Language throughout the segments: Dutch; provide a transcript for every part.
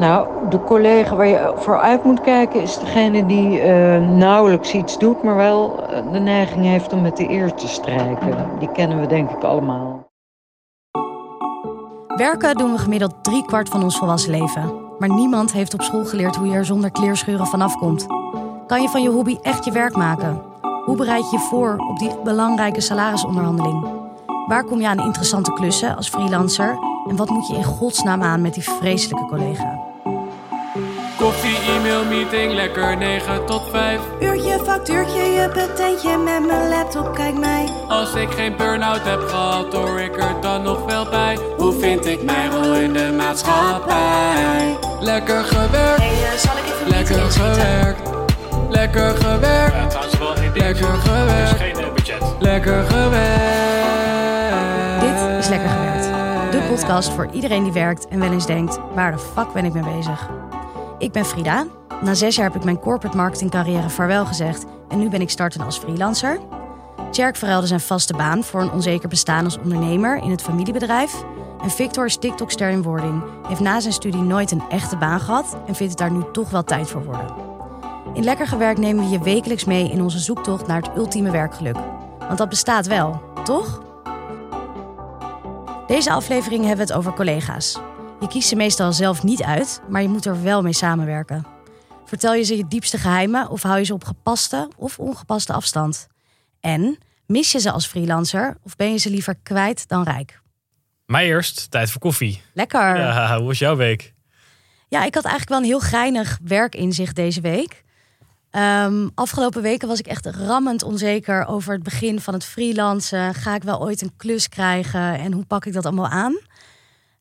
Nou, de collega waar je voor uit moet kijken is degene die uh, nauwelijks iets doet, maar wel de neiging heeft om met de eer te strijken. Die kennen we denk ik allemaal. Werken doen we gemiddeld drie kwart van ons volwassen leven. Maar niemand heeft op school geleerd hoe je er zonder kleerscheuren vanaf komt. Kan je van je hobby echt je werk maken? Hoe bereid je je voor op die belangrijke salarisonderhandeling? Waar kom je aan interessante klussen als freelancer? En wat moet je in godsnaam aan met die vreselijke collega? Koffie, e-mail, meeting, lekker 9 tot 5. Uurtje, factuurtje, je patentje met mijn laptop, kijk mij. Als ik geen burn-out heb gehad, hoor ik er dan nog wel bij. Hoe vind ik mijn rol in de maatschappij? Lekker gewerkt, Hey, uh, zal ik even lekker gewerkt. Lekker gewerkt, Ja, trouwens wel één ding. lekker Er gewerkt. geen eh, budget. Lekker gewerkt. Dit is Lekker Gewerkt. De podcast voor iedereen die werkt en wel eens denkt: waar de fuck ben ik mee bezig? Ik ben Frida. Na zes jaar heb ik mijn corporate marketing carrière vaarwel gezegd en nu ben ik starten als freelancer. Tjerk verruilde zijn vaste baan voor een onzeker bestaan als ondernemer in het familiebedrijf. En Victor is TikTok-ster in wording, heeft na zijn studie nooit een echte baan gehad en vindt het daar nu toch wel tijd voor worden. In Lekker Gewerkt nemen we je wekelijks mee in onze zoektocht naar het ultieme werkgeluk. Want dat bestaat wel, toch? Deze aflevering hebben we het over collega's. Je kiest ze meestal zelf niet uit, maar je moet er wel mee samenwerken. Vertel je ze je diepste geheimen of hou je ze op gepaste of ongepaste afstand? En mis je ze als freelancer of ben je ze liever kwijt dan rijk? Maar eerst, tijd voor koffie. Lekker. Ja, hoe was jouw week? Ja, ik had eigenlijk wel een heel geinig werkinzicht deze week. Ehm, afgelopen weken was ik echt rammend onzeker over het begin van het freelancen. Ga ik wel ooit een klus krijgen en hoe pak ik dat allemaal aan?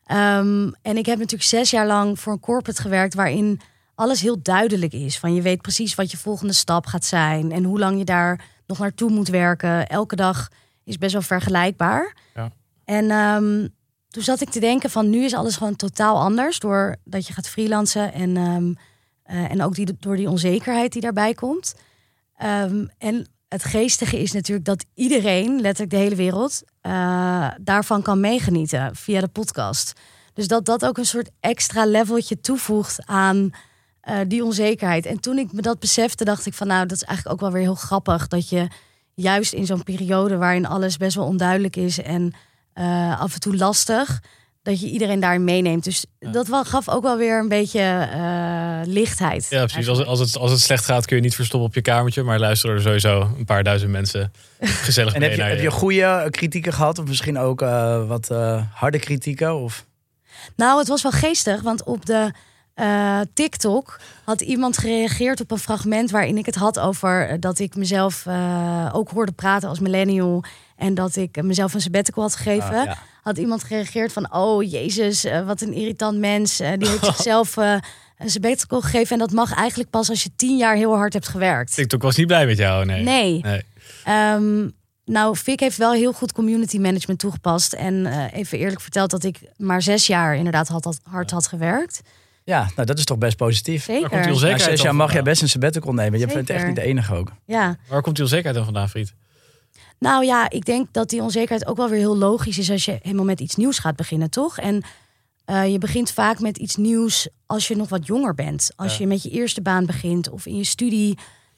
Ehm, en ik heb natuurlijk zes jaar lang voor een corporate gewerkt waarin alles heel duidelijk is. Van je weet precies wat je volgende stap gaat zijn en hoe lang je daar nog naartoe moet werken. Elke dag is best wel vergelijkbaar. Ja. En ehm, toen zat ik te denken van nu is alles gewoon totaal anders doordat je gaat freelancen en, ehm, eh, en ook die, door die onzekerheid die daarbij komt. En het geestige is natuurlijk dat iedereen, letterlijk de hele wereld, eh, daarvan kan meegenieten via de podcast. Dus dat dat ook een soort extra leveltje toevoegt aan eh, die onzekerheid. En toen ik me dat besefte, dacht ik van nou, dat is eigenlijk ook wel weer heel grappig dat je juist in zo'n periode waarin alles best wel onduidelijk is en eh, af en toe lastig, dat je iedereen daarin meeneemt. Dus dat wel, gaf ook wel weer een beetje eh, lichtheid. Ja, precies. Als, als, het, als het slecht gaat kun je niet verstoppen op je kamertje. Maar luisteren er sowieso een paar duizend mensen gezellig En mee heb je, naar heb je goede kritieken gehad? Of misschien ook eh, wat eh, harde kritieken? Of... Nou, het was wel geestig, want op de eh, TikTok had iemand gereageerd op een fragment waarin ik het had over dat ik mezelf eh, ook hoorde praten als millennial en dat ik mezelf een sabbatical had gegeven. Ah, ja. Had iemand gereageerd van, oh jezus, eh, wat een irritant mens. Eh, die heeft zichzelf eh, een sabbatical gegeven en dat mag eigenlijk pas als je tien jaar heel hard hebt gewerkt. TikTok was niet blij met jou, nee. Nee. Nee. Ehm, nou, Vic heeft wel heel goed community management toegepast. En eh, even eerlijk verteld dat ik maar zes jaar inderdaad had, had, hard had gewerkt. Ja, nou dat is toch best positief. Zeker. Waar komt die Na onzekerheid zes jaar mag jij best een sabbatical nemen. Je bent echt niet de enige ook. Ja, Waar komt die onzekerheid dan vandaan, vriend? Nou ja, ik denk dat die onzekerheid ook wel weer heel logisch is als je helemaal met iets nieuws gaat beginnen, toch? En eh, je begint vaak met iets nieuws als je nog wat jonger bent. Als Ja. je met je eerste baan begint of in je studie.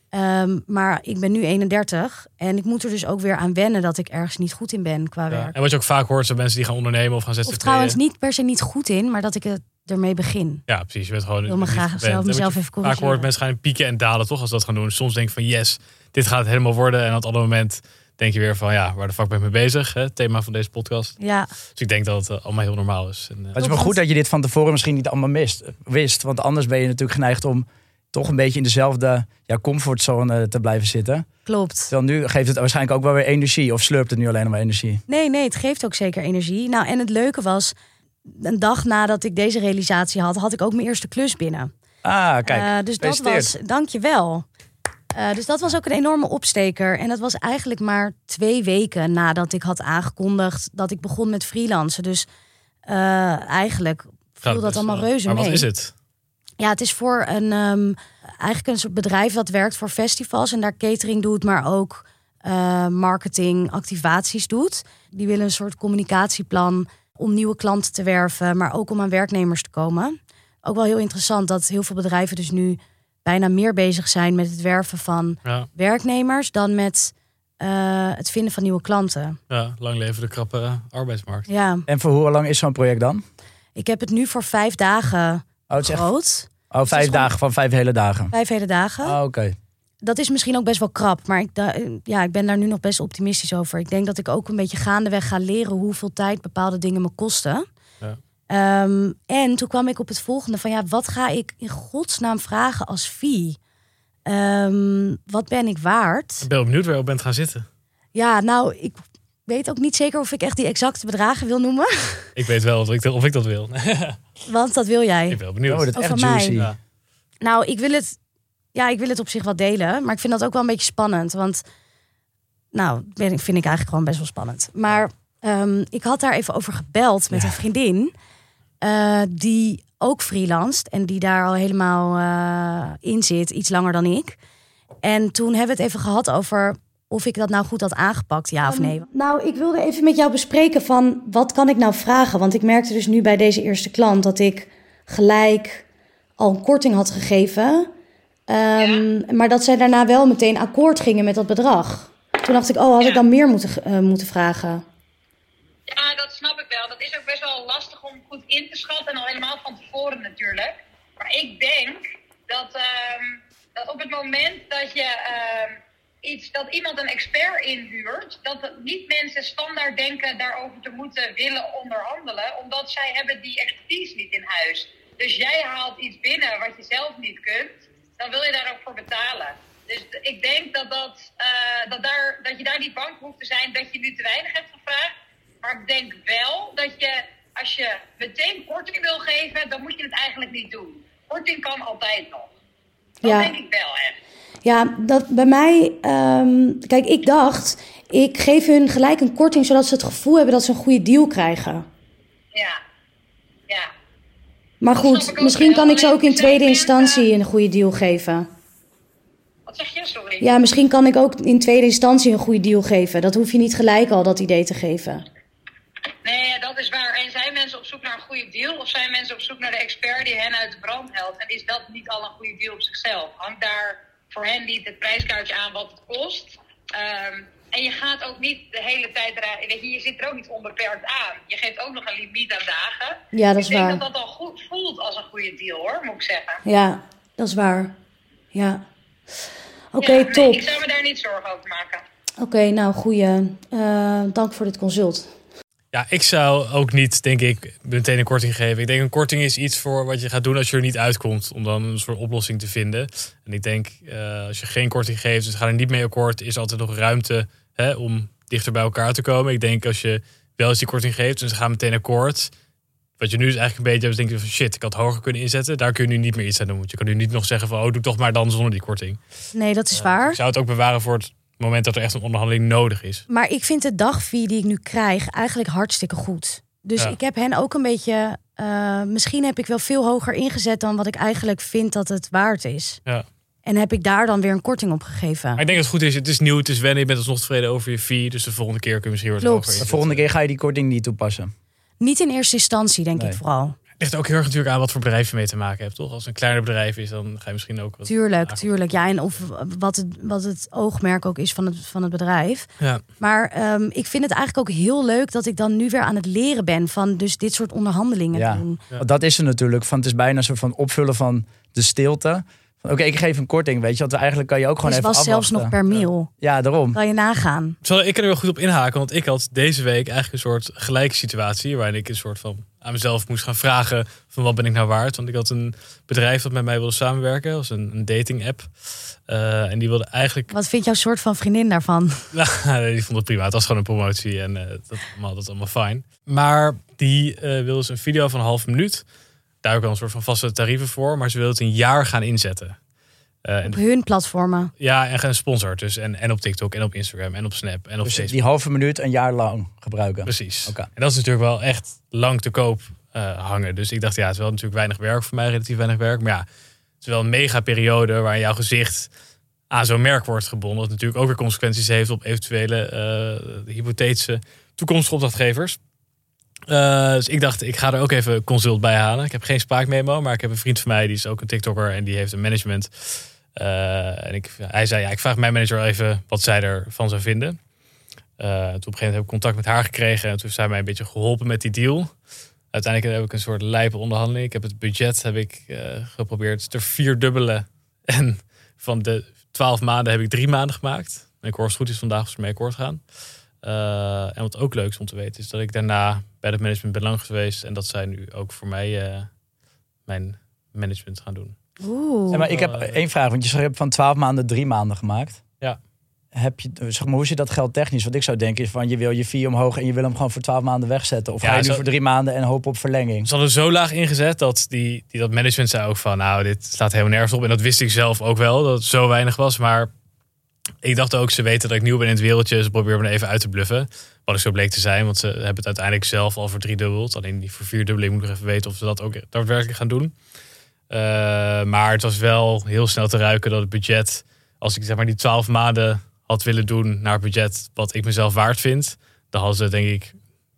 Ehm, maar ik ben nu 31 en ik moet er dus ook weer aan wennen dat ik ergens niet goed in ben qua Ja. werk. En wat je ook vaak hoort, zijn mensen die gaan ondernemen of gaan zetten. Of trouwens niet per se niet goed in, maar dat ik het ermee begin. Ja, precies. Je bent gewoon. Ik wil me graag zelf, mezelf even Vaak corrigeren. hoort mensen gaan pieken en dalen toch als ze dat gaan doen. Soms denk ik van yes, dit gaat het helemaal worden. En op het andere moment denk je weer van ja, waar de fuck ben ik mee bezig? Hè? Het thema van deze podcast. Ja, Dus ik denk dat het eh, allemaal heel normaal is. En, eh, Maar het is wel goed dat je dit van tevoren misschien niet allemaal mist, wist. Want anders ben je natuurlijk geneigd om toch een beetje in dezelfde ja, comfortzone te blijven zitten. klopt. Terwijl nu geeft het waarschijnlijk ook wel weer energie. Of slurpt het nu alleen maar energie? Nee, nee, het geeft ook zeker energie. Nou, en het leuke was, een dag nadat ik deze realisatie had, had ik ook mijn eerste klus binnen. Ah, kijk. Eh, dus dat was, dankjewel. Eh dus dat was ook een enorme opsteker. En dat was eigenlijk maar twee weken nadat ik had aangekondigd dat ik begon met freelancen. Dus eh, eigenlijk viel gaat dat best allemaal wel. reuze Maar mee. wat is het? Ja, het is voor een ehm, eigenlijk een soort bedrijf dat werkt voor festivals en daar catering doet, maar ook eh, marketing, activaties doet. Die willen een soort communicatieplan om nieuwe klanten te werven, maar ook om aan werknemers te komen. ook wel heel interessant dat heel veel bedrijven dus nu bijna meer bezig zijn met het werven van Ja, werknemers dan met eh, het vinden van nieuwe klanten. ja, lang leven de krappe arbeidsmarkt. Ja, En voor hoe lang is zo'n project dan? ik heb het nu voor vijf dagen Oh, het is echt, groot. oh vijf gewoon- dagen van vijf hele dagen. Vijf hele dagen. Oh, Oké. dat is misschien ook best wel krap. Maar ik, ja, ik ben daar nu nog best optimistisch over. Ik denk dat ik ook een beetje gaandeweg ga leren hoeveel tijd bepaalde dingen me kosten. Ehm, en toen kwam ik op het volgende van ja, wat ga ik in godsnaam vragen als fee? Ehm, wat ben ik waard? Ik ben wel benieuwd waar je op bent gaan zitten. Ja, nou, ik weet ook niet zeker of ik echt die exacte bedragen wil noemen. Ik weet wel of ik, of ik dat wil. Want dat wil jij. ik ben benieuwd. Oh, dat Oh, echt juicy. Ja. Nou, ik wil het. Ja, ik wil het op zich wel delen. Maar ik vind dat ook wel een beetje spannend. Want. Nou, ben- vind ik eigenlijk gewoon best wel spannend. Maar ehm, ik had daar even over gebeld met een vriendin. Eh, die ook freelanced. En die daar al helemaal eh, in zit. Iets langer dan ik. En toen hebben we het even gehad over. Of ik dat nou goed had aangepakt, ja of nee. nou, ik wilde even met jou bespreken van wat kan ik nou vragen? Want ik merkte dus nu bij deze eerste klant dat ik gelijk al een korting had gegeven. Ehm, Maar dat zij daarna wel meteen akkoord gingen met dat bedrag. Toen dacht ik, oh, had ik dan meer moeten, eh, moeten vragen? Ja, dat snap ik wel. Dat is ook best wel lastig om goed in te schatten. En al helemaal van tevoren natuurlijk. Maar ik denk dat, ehm, dat op het moment dat je ehm, iets, dat iemand een expert inhuurt, dat niet mensen standaard denken daarover te moeten willen onderhandelen, omdat zij hebben die expertise niet in huis. Dus jij haalt iets binnen wat je zelf niet kunt, dan wil je daar ook voor betalen. Dus ik denk dat, dat, eh, dat, daar, dat je daar niet bang hoeft te zijn dat je nu te weinig hebt gevraagd. Maar ik denk wel dat je, als je meteen korting wil geven, dan moet je het eigenlijk niet doen. Korting kan altijd nog. Dat Ja. denk ik wel echt. Ja, dat bij mij. ehm, kijk, ik dacht, ik geef hun gelijk een korting zodat ze het gevoel hebben dat ze een goede deal krijgen. Ja. Ja. Maar Dat goed, misschien kan ik ze ook in tweede instantie een goede deal geven. Wat zeg je? Sorry. Ja, misschien kan ik ook in tweede instantie een goede deal geven. Dat hoef je niet gelijk al dat idee te geven. Nee, dat is waar. En zijn mensen op zoek naar een goede deal? Of zijn mensen op zoek naar de expert die hen uit de brand helpt? En is dat niet al een goede deal op zichzelf? Hangt daar voor hen niet het prijskaartje aan wat het kost? Ehm, en je gaat ook niet de hele tijd eraan... Weet je, je zit er ook niet onbeperkt aan. Je geeft ook nog een limiet aan dagen. Ja, dat is ik denk waar. dat dat al goed voelt als een goede deal, hoor, moet ik zeggen. Ja, dat is waar. Ja. Oké, Ja, nee, top. ik zou me daar niet zorgen over maken. Oké, nou, goeie. Eh, dank voor dit consult. Ja, ik zou ook niet, denk ik, meteen een korting geven. Ik denk een korting is iets voor wat je gaat doen als je er niet uitkomt. Om dan een soort oplossing te vinden. En ik denk, eh, als je geen korting geeft, dus ga er niet mee akkoord, is altijd nog ruimte hè, om dichter bij elkaar te komen. Ik denk als je wel eens die korting geeft en ze gaan meteen akkoord. Wat je nu dus eigenlijk een beetje is denk je van shit, ik had hoger kunnen inzetten. Daar kun je nu niet meer iets aan doen. Je kan nu niet nog zeggen van, oh, doe toch maar dan zonder die korting. Nee, dat is Ik waar. zou het ook bewaren voor het moment dat er echt een onderhandeling nodig is. Maar ik vind de dagfee die ik nu krijg eigenlijk hartstikke goed. Dus Ja. ik heb hen ook een beetje. eh, misschien heb ik wel veel hoger ingezet dan wat ik eigenlijk vind dat het waard is. Ja. En heb ik daar dan weer een korting op gegeven. Maar ik denk dat het goed is. Het is nieuw, het is wennen. Je bent alsnog tevreden over je fee. Dus de volgende keer kun je misschien wat Klopt. hoger De volgende keer ga je die korting niet toepassen. Niet in eerste instantie, denk Nee. ik vooral. Ligt ook heel erg natuurlijk aan wat voor bedrijf je mee te maken hebt, toch? Als het een kleiner bedrijf is, dan ga je misschien ook wat... Tuurlijk, lager. tuurlijk. Ja, en of wat het, wat het oogmerk ook is van het, van het bedrijf. Ja. Maar ehm, ik vind het eigenlijk ook heel leuk dat ik dan nu weer aan het leren ben van dus dit soort onderhandelingen Ja. doen. Dat is er natuurlijk. Van, het is bijna een soort van opvullen van de stilte. Oké, ik geef een korting, weet je. Want eigenlijk kan je ook gewoon Dus het even was zelfs nog per mail. Ja, daarom. Kan je nagaan. Zal, ik kan er wel goed op inhaken, want ik had deze week eigenlijk een soort gelijke situatie. Waarin ik een soort van aan mezelf moest gaan vragen van wat ben ik nou waard. Want ik had een bedrijf dat met mij wilde samenwerken. Dat was een, een dating app. Eh, en die wilde eigenlijk Wat vindt jouw soort van vriendin daarvan? Nou, die vond het prima. Het was gewoon een promotie en eh, dat, allemaal, dat allemaal fijn. Maar die eh wilde dus een video van een half minuut. Daar heb ik al een soort van vaste tarieven voor. Maar ze wilde het een jaar gaan inzetten. Eh, Op hun platformen. ja, en gesponsord dus. En, en op TikTok en op Instagram en op Snap en op Dus Facebook. die halve minuut een jaar lang gebruiken. Precies. Oké. En dat is natuurlijk wel echt lang te koop eh, hangen. Dus ik dacht, ja, het is wel natuurlijk weinig werk voor mij, relatief weinig werk. Maar ja, het is wel een mega periode waar jouw gezicht aan zo'n merk wordt gebonden. Wat natuurlijk ook weer consequenties heeft op eventuele eh hypothetische toekomstige opdrachtgevers. Eh, dus ik dacht, ik ga er ook even consult bij halen. Ik heb geen spraakmemo, maar ik heb een vriend van mij, die is ook een TikToker en die heeft een management. Eh, en ik, hij zei, ja, ik vraag mijn manager even wat zij ervan zou vinden. Eh, toen op een gegeven moment heb ik contact met haar gekregen en toen heeft zij mij een beetje geholpen met die deal. Uiteindelijk heb ik een soort lijpe onderhandeling. Ik heb het budget heb ik, eh, geprobeerd te vierdubbelen. En van de twaalf maanden heb ik drie maanden gemaakt. En ik hoor als het goed is vandaag of ze mee akkoord gaan. En wat ook leuk is om te weten, is dat ik daarna bij het management ben lang geweest. En dat zij nu ook voor mij mijn management gaan doen. Oeh. Maar ik heb Eh, één vraag, want je hebt van 12 maanden drie maanden gemaakt. Ja. Heb je, zeg maar, hoe zit dat geld technisch? Wat ik zou denken is van je wil je fee omhoog en je wil hem gewoon voor 12 maanden wegzetten. Of Ja, ga je nu zo- voor drie maanden en hopen op verlenging? Ze hadden zo laag ingezet dat die, die dat management zei ook van, nou, dit slaat helemaal nergens op. En dat wist ik zelf ook wel, dat het zo weinig was. Maar ik dacht ook, ze weten dat ik nieuw ben in het wereldje. Ze proberen me even uit te bluffen. Wat ik zo bleek te zijn, want ze hebben het uiteindelijk zelf al verdriedubbeld. Alleen die voor vierdubbeling moet ik nog even weten of ze dat ook daadwerkelijk gaan doen. Eh, maar het was wel heel snel te ruiken dat het budget, als ik zeg maar die 12 maanden had willen doen naar het budget wat ik mezelf waard vind, dan hadden ze denk ik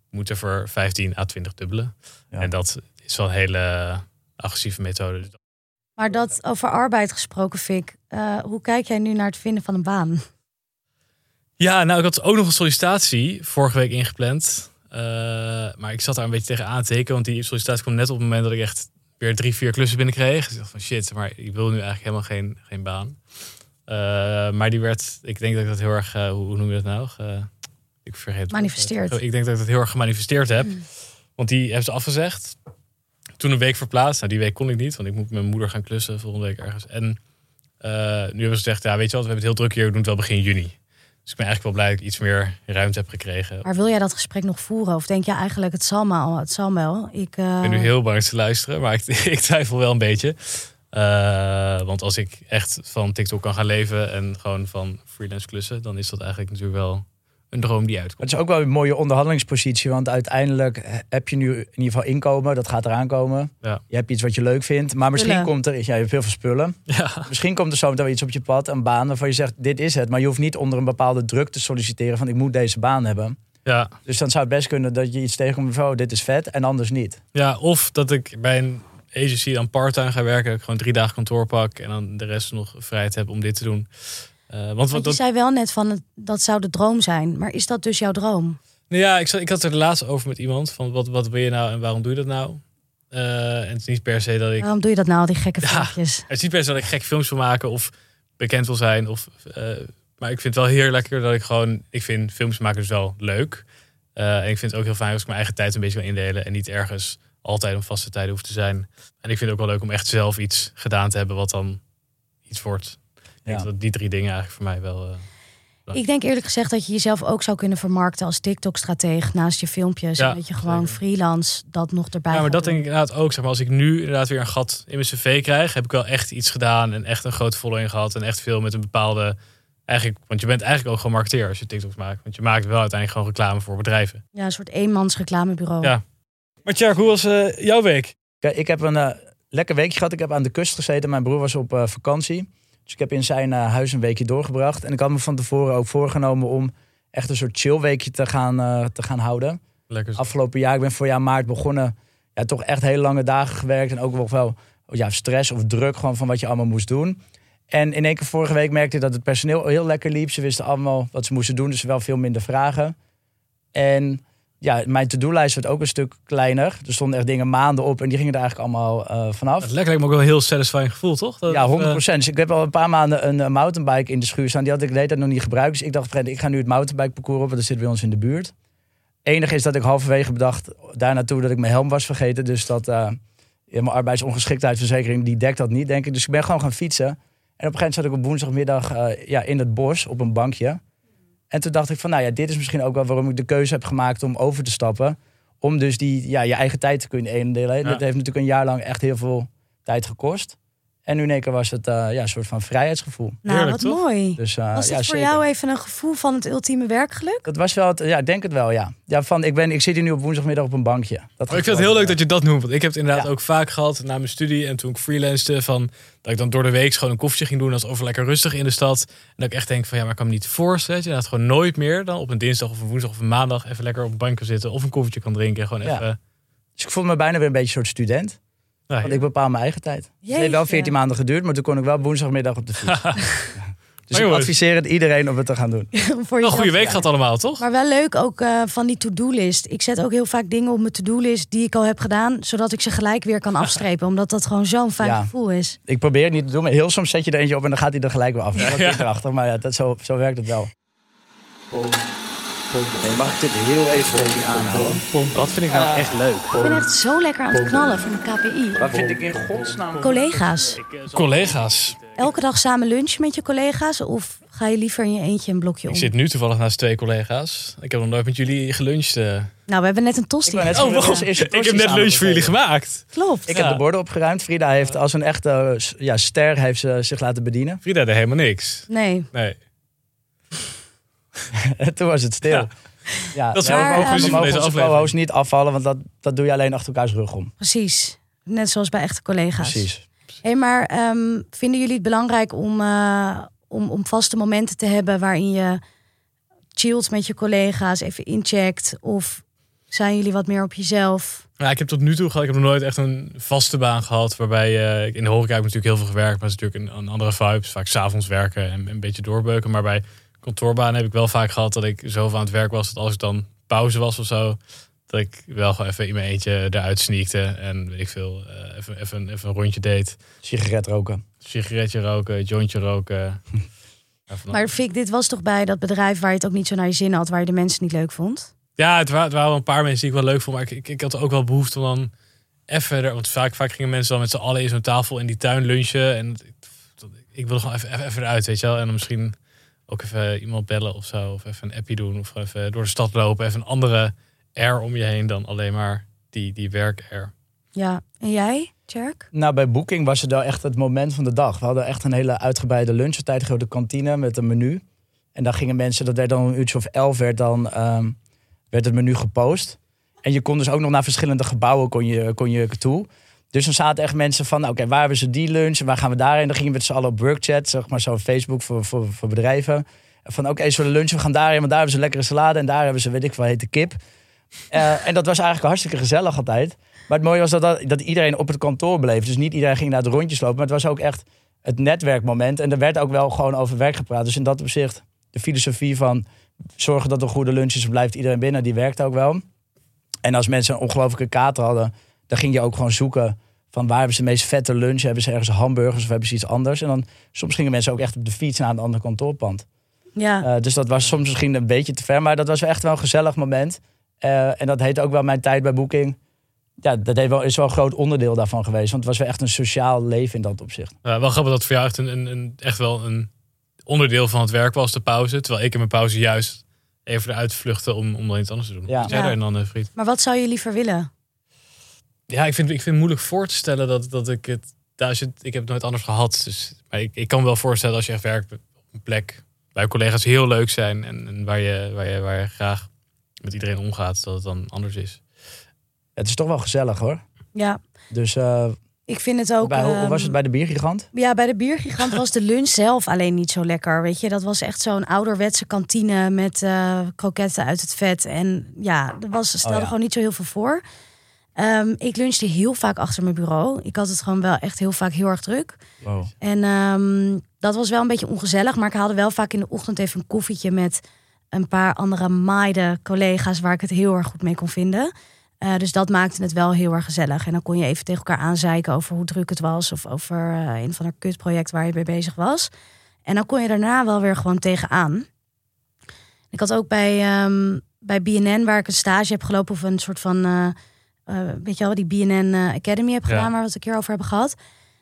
moeten voor 15 à 20 dubbelen. Ja. En dat is wel een hele agressieve methode. Dus Maar dat over arbeid gesproken, Fik. eh, hoe kijk jij nu naar het vinden van een baan? Ja, nou, ik had ook nog een sollicitatie vorige week ingepland. Eh, maar ik zat daar een beetje tegen aan te tekenen. Want die sollicitatie kwam net op het moment dat ik echt weer drie, vier klussen binnenkreeg. Dus ik dacht van shit, maar ik wil nu eigenlijk helemaal geen, geen baan. Eh, maar die werd, ik denk dat ik dat heel erg, eh, hoe, noem je dat nou? Ge- ik vergeet het. Manifesteerd. Ik denk dat ik dat heel erg gemanifesteerd heb. Want die hebben ze afgezegd. Toen een week verplaatst. Nou, die week kon ik niet, want ik moet met mijn moeder gaan klussen volgende week ergens. En nu hebben ze gezegd, ja, weet je wat, we hebben het heel druk hier, we doen het wel begin juni. Dus ik ben eigenlijk wel blij dat ik iets meer ruimte heb gekregen. Maar wil jij dat gesprek nog voeren? Of denk je eigenlijk, het zal, maar, het zal wel? Ik, eh, Ik ben nu heel bang te luisteren, maar ik, ik twijfel wel een beetje. Eh, want als ik echt van TikTok kan gaan leven en gewoon van freelance klussen, dan is dat eigenlijk natuurlijk wel een droom die uitkomt. Het is ook wel een mooie onderhandelingspositie, want uiteindelijk heb je nu in ieder geval inkomen, dat gaat eraan komen. Ja. Je hebt iets wat je leuk vindt, maar misschien Spullen. komt er, ja, je hebt heel veel spullen. Ja, Misschien komt er zo meteen iets op je pad, een baan waarvan je zegt, dit is het. Maar je hoeft niet onder een bepaalde druk te solliciteren van, ik moet deze baan hebben. ja, Dus dan zou het best kunnen dat je iets tegenkomt van, oh, dit is vet, en anders niet. ja, of dat ik bij een agency dan part-time ga werken, ik gewoon drie dagen kantoor pak en dan de rest nog vrijheid heb om dit te doen. Eh, want wat Want je dat, zei wel net van, dat zou de droom zijn. Maar is dat dus jouw droom? Nou ja, ik, ik had er laatst over met iemand van wat, wat wil je nou en waarom doe je dat nou? Eh, en het is niet per se dat ik Waarom doe je dat nou, al die gekke Ja. filmpjes? Het is niet per se dat ik gek films wil maken of bekend wil zijn. Of, eh, maar ik vind het wel heel lekker dat ik gewoon... Ik vind films maken dus wel leuk. En ik vind het ook heel fijn als ik mijn eigen tijd een beetje kan indelen. En niet ergens altijd op vaste tijden hoeft te zijn. En ik vind het ook wel leuk om echt zelf iets gedaan te hebben wat dan iets wordt. Ik denk Ja. dat die drie dingen eigenlijk voor mij wel... eh, Ik denk eerlijk gezegd dat je jezelf ook zou kunnen vermarkten als TikTok-strateeg naast je filmpjes. Ja, en dat je gewoon zeker. freelance dat nog erbij Ja, maar gaat dat doen. denk ik inderdaad ook. Zeg maar, als ik nu inderdaad weer een gat in mijn cv krijg, heb ik wel echt iets gedaan en echt een grote following gehad en echt veel met een bepaalde. Eigenlijk, want je bent eigenlijk ook gewoon marketeer als je TikToks maakt. Want je maakt wel uiteindelijk gewoon reclame voor bedrijven. Ja, een soort eenmans reclamebureau. Ja. Maar Tjerk, hoe was eh, jouw week? Kijk, ik heb een eh, lekker weekje gehad. Ik heb aan de kust gezeten. Mijn broer was op eh, vakantie. Dus ik heb in zijn eh, huis een weekje doorgebracht. En ik had me van tevoren ook voorgenomen om echt een soort chill weekje te gaan, eh, te gaan houden. Lekker. Afgelopen jaar, ik ben voor jaar maart begonnen. Ja, toch echt hele lange dagen gewerkt. En ook nog wel ja, stress of druk gewoon van wat je allemaal moest doen. En in één keer vorige week merkte ik dat het personeel heel lekker liep. Ze wisten allemaal wat ze moesten doen. Dus wel veel minder vragen. En ja, mijn to-do-lijst werd ook een stuk kleiner. Er stonden echt dingen maanden op. En die gingen er eigenlijk allemaal eh, vanaf. Het lijkt me ook wel een heel satisfying gevoel, toch? Dat, Ja, 100%. eh, Dus ik heb al een paar maanden een eh, mountainbike in de schuur staan. Die had ik de hele tijd nog niet gebruikt. Dus ik dacht, Fred, ik ga nu het mountainbike parcours op. Want dat zit bij ons in de buurt. Enige is dat ik halverwege bedacht daar naartoe dat ik mijn helm was vergeten. Dus dat mijn arbeidsongeschiktheidsverzekering die dekt dat niet, denk ik. Dus ik ben gewoon gaan fietsen. En op een gegeven moment zat ik op woensdagmiddag ja, in het bos op een bankje. En toen dacht ik van, nou ja, dit is misschien ook wel waarom ik de keuze heb gemaakt om over te stappen. Om dus die, ja, je eigen tijd te kunnen indelen. Ja. Dat heeft natuurlijk een jaar lang echt heel veel tijd gekost. En nu in één keer was het eh, ja, een soort van vrijheidsgevoel. Nou, Heerlijk, wat toch? mooi. Dus, eh, Was ja, dit voor zeker. jou even een gevoel van het ultieme werkgeluk? Dat was wel, het, ja, ik denk het wel, ja. ja van, ik, ben, ik zit hier nu op woensdagmiddag op een bankje. Dat Maar ik vind het heel leuk dat je dat noemt. Want ik heb het inderdaad Ja. ook vaak gehad na mijn studie. En toen ik freelancede. Van, dat ik dan door de week gewoon een koffietje ging doen. Als over lekker rustig in de stad. En dat ik echt denk van ja, maar ik kan me niet voorstellen. Dat gewoon nooit meer dan op een dinsdag of een woensdag of een maandag. Even lekker op een bank kan zitten. Of een koffietje kan drinken. Gewoon Ja. even. Dus ik voelde me bijna weer een beetje een soort student. Nou, Want ik bepaal mijn eigen tijd. Het heeft wel Jeetje. 14 maanden geduurd, maar toen kon ik wel woensdagmiddag op de fiets. Ja. Dus ik adviseer het iedereen om het te gaan doen. voor een goede week gehad allemaal, toch? Maar wel leuk ook eh, van die to-do-list. Ik zet ook heel vaak dingen op mijn to-do-list die ik al heb gedaan, zodat ik ze gelijk weer kan afstrepen. omdat dat gewoon zo'n fijn Ja. gevoel is. Ik probeer het niet te doen, maar heel soms zet je er eentje op en dan gaat hij er gelijk weer af. Dat Ja. is erachter, maar ja, dat, zo, zo werkt het wel. Mag ik dit heel even aanhouden? Wat vind ik nou echt leuk? Ik ben echt zo lekker aan het knallen van de KPI. Wat vind ik in godsnaam? Collega's. Collega's. Elke dag samen lunchen met je collega's? Of ga je liever in je eentje een blokje om? Ik zit nu toevallig naast twee collega's. Ik heb nog nooit met jullie geluncht. eh. Nou, we hebben net een tosti. Ik net Oh, eerst ik heb net lunch voor jullie gemaakt. Klopt. Ik Ja. heb de borden opgeruimd. Frida heeft als een echte ja, ster heeft ze zich laten bedienen. Frida deed helemaal niks. Nee. Nee. En toen was het stil. Ja. Ja. Dat is conclusie we van deze aflevering. niet afvallen, want dat, dat doe je alleen achter elkaars rug om. Precies. Net zoals bij echte collega's. Precies. Hé, maar ehm, vinden jullie het belangrijk om, eh, om, om vaste momenten te hebben waarin je chillt met je collega's, even incheckt? Of zijn jullie wat meer op jezelf? Ja, ik heb tot nu toe gehad, ik heb nog nooit echt een vaste baan gehad. Waarbij eh, ik in de horeca heb ik natuurlijk heel veel gewerkt. Maar het is natuurlijk een, een andere vibe. Dus Vaak s'avonds werken en een beetje doorbeuken. Maar bij kantoorbanen heb ik wel vaak gehad dat ik zo aan het werk was. Dat als ik dan pauze was of zo. Dat ik wel gewoon even in mijn eentje eruit sneakte. En weet ik veel, eh, even, even, even een rondje deed. Sigaret roken. Sigaretje roken, jointje roken. Maar Fik, dit was toch bij dat bedrijf waar je het ook niet zo naar je zin had, waar je de mensen niet leuk vond? Ja, het, wa- het waren wel een paar mensen die ik wel leuk vond. Maar ik, ik, ik had ook wel behoefte om dan even... er- Want vaak, vaak gingen mensen dan met z'n allen in zo'n tafel in die tuin lunchen. En ik wilde gewoon even, even, even eruit, weet je wel. En dan misschien ook even iemand bellen of zo. Of even een appje doen. Of even door de stad lopen. Even een andere air om je heen dan alleen maar die, die werk-air. Ja. En jij, Tjerk? Nou, bij Booking was het wel echt het moment van de dag. We hadden echt een hele uitgebreide lunchtijd, een grote kantine met een menu. En dan gingen mensen, dat werd dan een uurtje of elf, werd dan ehm, werd het menu gepost. En je kon dus ook nog naar verschillende gebouwen kon je, kon je toe. Dus dan zaten echt mensen van, oké, waar hebben ze die lunch? En waar gaan we daarheen? Dan gingen we met z'n allen op workchat, zeg maar zo Facebook voor, voor, voor bedrijven. Van, oké, zullen we lunchen? We gaan daarheen, want daar hebben ze lekkere salade. En daar hebben ze, weet ik wel, hete kip. Eh, en dat was eigenlijk hartstikke gezellig altijd. Maar het mooie was dat, dat, dat iedereen op het kantoor bleef. Dus niet iedereen ging naar de rondjes lopen. Maar het was ook echt het netwerkmoment. En er werd ook wel gewoon over werk gepraat. Dus in dat opzicht, de filosofie van zorgen dat er goede lunch is, blijft iedereen binnen, die werkte ook wel. En als mensen een ongelofelijke kater hadden, dan ging je ook gewoon zoeken van waar hebben ze de meest vette lunch? Hebben ze ergens hamburgers of hebben ze iets anders? En dan soms gingen mensen ook echt op de fiets naar een ander kantoorpand. Ja. Eh, dus dat was soms misschien een beetje te ver, maar dat was wel echt wel een gezellig moment. Eh, en dat heet ook wel mijn tijd bij Booking. Ja, dat heeft wel, is wel een groot onderdeel daarvan geweest. Want het was wel echt een sociaal leven in dat opzicht. Ja, wel grappig dat voor jou echt, een, een, een- echt wel een onderdeel van het werk was, de pauze. Terwijl ik in mijn pauze juist even eruit vluchtte om, om dan iets anders te doen. Ja. Jij dan, eh, vriend? Maar wat zou je liever willen? Ja, ik vind, ik vind het moeilijk voor te stellen dat, dat ik het... Daar zit, ik heb het nooit anders gehad. Dus, maar ik, ik kan me wel voorstellen als je echt werkt op een plek... waar collega's heel leuk zijn en, en waar, je, waar, je, waar je graag met iedereen omgaat... dat het dan anders is. Het is toch wel gezellig hoor. Ja. Dus eh, Ik vind het ook. bij, hoe ehm, was het bij de biergigant? Ja, bij de biergigant was de lunch zelf alleen niet zo lekker. Weet je, dat was echt zo'n ouderwetse kantine met eh, kroketten uit het vet. En ja, er was, stelde Oh ja. gewoon niet zo heel veel voor. Ehm, ik lunchte heel vaak achter mijn bureau. Ik had het gewoon wel echt heel vaak heel erg druk. Wow. En ehm, dat was wel een beetje ongezellig. Maar ik haalde wel vaak in de ochtend even een koffietje met een paar andere meiden, collega's waar ik het heel erg goed mee kon vinden. Eh, dus dat maakte het wel heel erg gezellig. En dan kon je even tegen elkaar aanzeiken over hoe druk het was. Of over eh, een van de kutproject waar je mee bezig was. En dan kon je daarna wel weer gewoon tegenaan. Ik had ook bij, ehm, bij BNN, waar ik een stage heb gelopen, of een soort van, eh, weet je wel, die BNN eh, Academy heb Ja. gedaan, waar we het een keer over hebben gehad.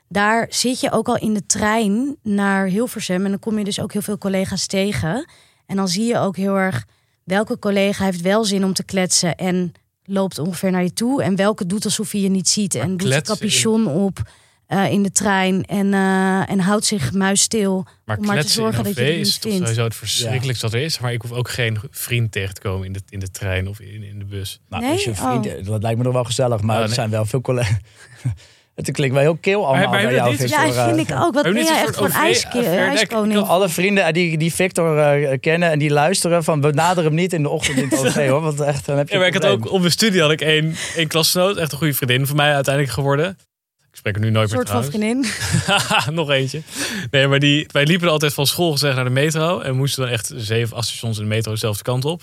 Daar zit je ook al in de trein naar Hilversum. En dan kom je dus ook heel veel collega's tegen. En dan zie je ook heel erg welke collega heeft wel zin om te kletsen en loopt ongeveer naar je toe. En welke doet alsof hij je niet ziet en doet kletsen capuchon op. eh, in de trein en, eh, en houdt zich muisstil. Maar om maar te zorgen dat je het is toch sowieso het verschrikkelijkste wat er is. Maar ik hoef ook geen vriend tegen te komen in de, in de trein of in, in de bus. Nou, Nee? als je vriend, Oh. dat lijkt me nog wel gezellig, maar Ja, er nee. zijn wel veel collega's. het klinkt wel heel kil allemaal maar bij jou, dit- Ja, Victor. vind eh. ik ook. Wat ben jij echt OV-affaire? ijskoning? alle vrienden die, die Victor eh, kennen en die luisteren van benader hem niet in de ochtend in het OV hoor, want echt dan heb je Ja, maar een ik had probleem. ook op mijn studie had ik één, één klasgenoot, echt een goede vriendin van mij uiteindelijk geworden. Spreek er nu nooit Een soort van vriendin. Nog eentje. Nee, maar die, wij liepen altijd van school gezegd naar de metro. En moesten dan echt zeven, acht stations in de metro dezelfde kant op.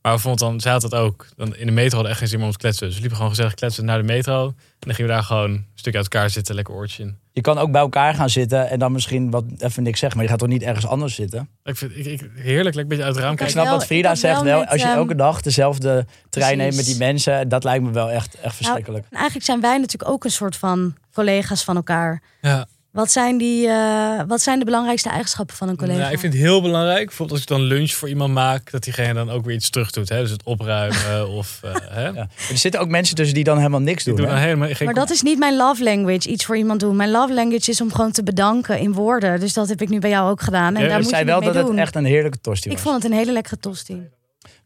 Maar we vonden dan, zij had dat ook. Dan in de metro hadden echt geen zin meer om te kletsen. Dus we liepen gewoon gezellig kletsen naar de metro. En dan gingen we daar gewoon een stukje uit elkaar zitten, lekker oortje in. Je kan ook bij elkaar gaan zitten en dan misschien wat even niks zeggen, maar je gaat toch niet ergens anders zitten? Ik vind ik, ik, heerlijk, lekker een beetje uit het raam Ik Kijk, kijken. snap wel- wat Frida ik zegt wel wel. met, Als je ehm, elke dag dezelfde trein neemt met die mensen, dat lijkt me wel echt, echt verschrikkelijk. En eigenlijk zijn wij natuurlijk ook een soort van collega's van elkaar. Ja. Wat zijn, die, eh, wat zijn de belangrijkste eigenschappen van een collega? Nou, ik vind het heel belangrijk, bijvoorbeeld als ik dan lunch voor iemand maak, dat diegene dan ook weer iets terug doet. Hè? Dus het opruimen of... eh, hè? Ja. Er zitten ook mensen tussen die dan helemaal niks Die doen. doen hè? helemaal geen Maar dat is niet mijn love language, iets voor iemand doen. Mijn love language is om gewoon te bedanken in woorden. Dus dat heb ik nu bij jou ook gedaan. En Ja, daar Ik moet je zei niet wel mee dat het echt een heerlijke tosti Ik was. vond het een hele lekkere tosti.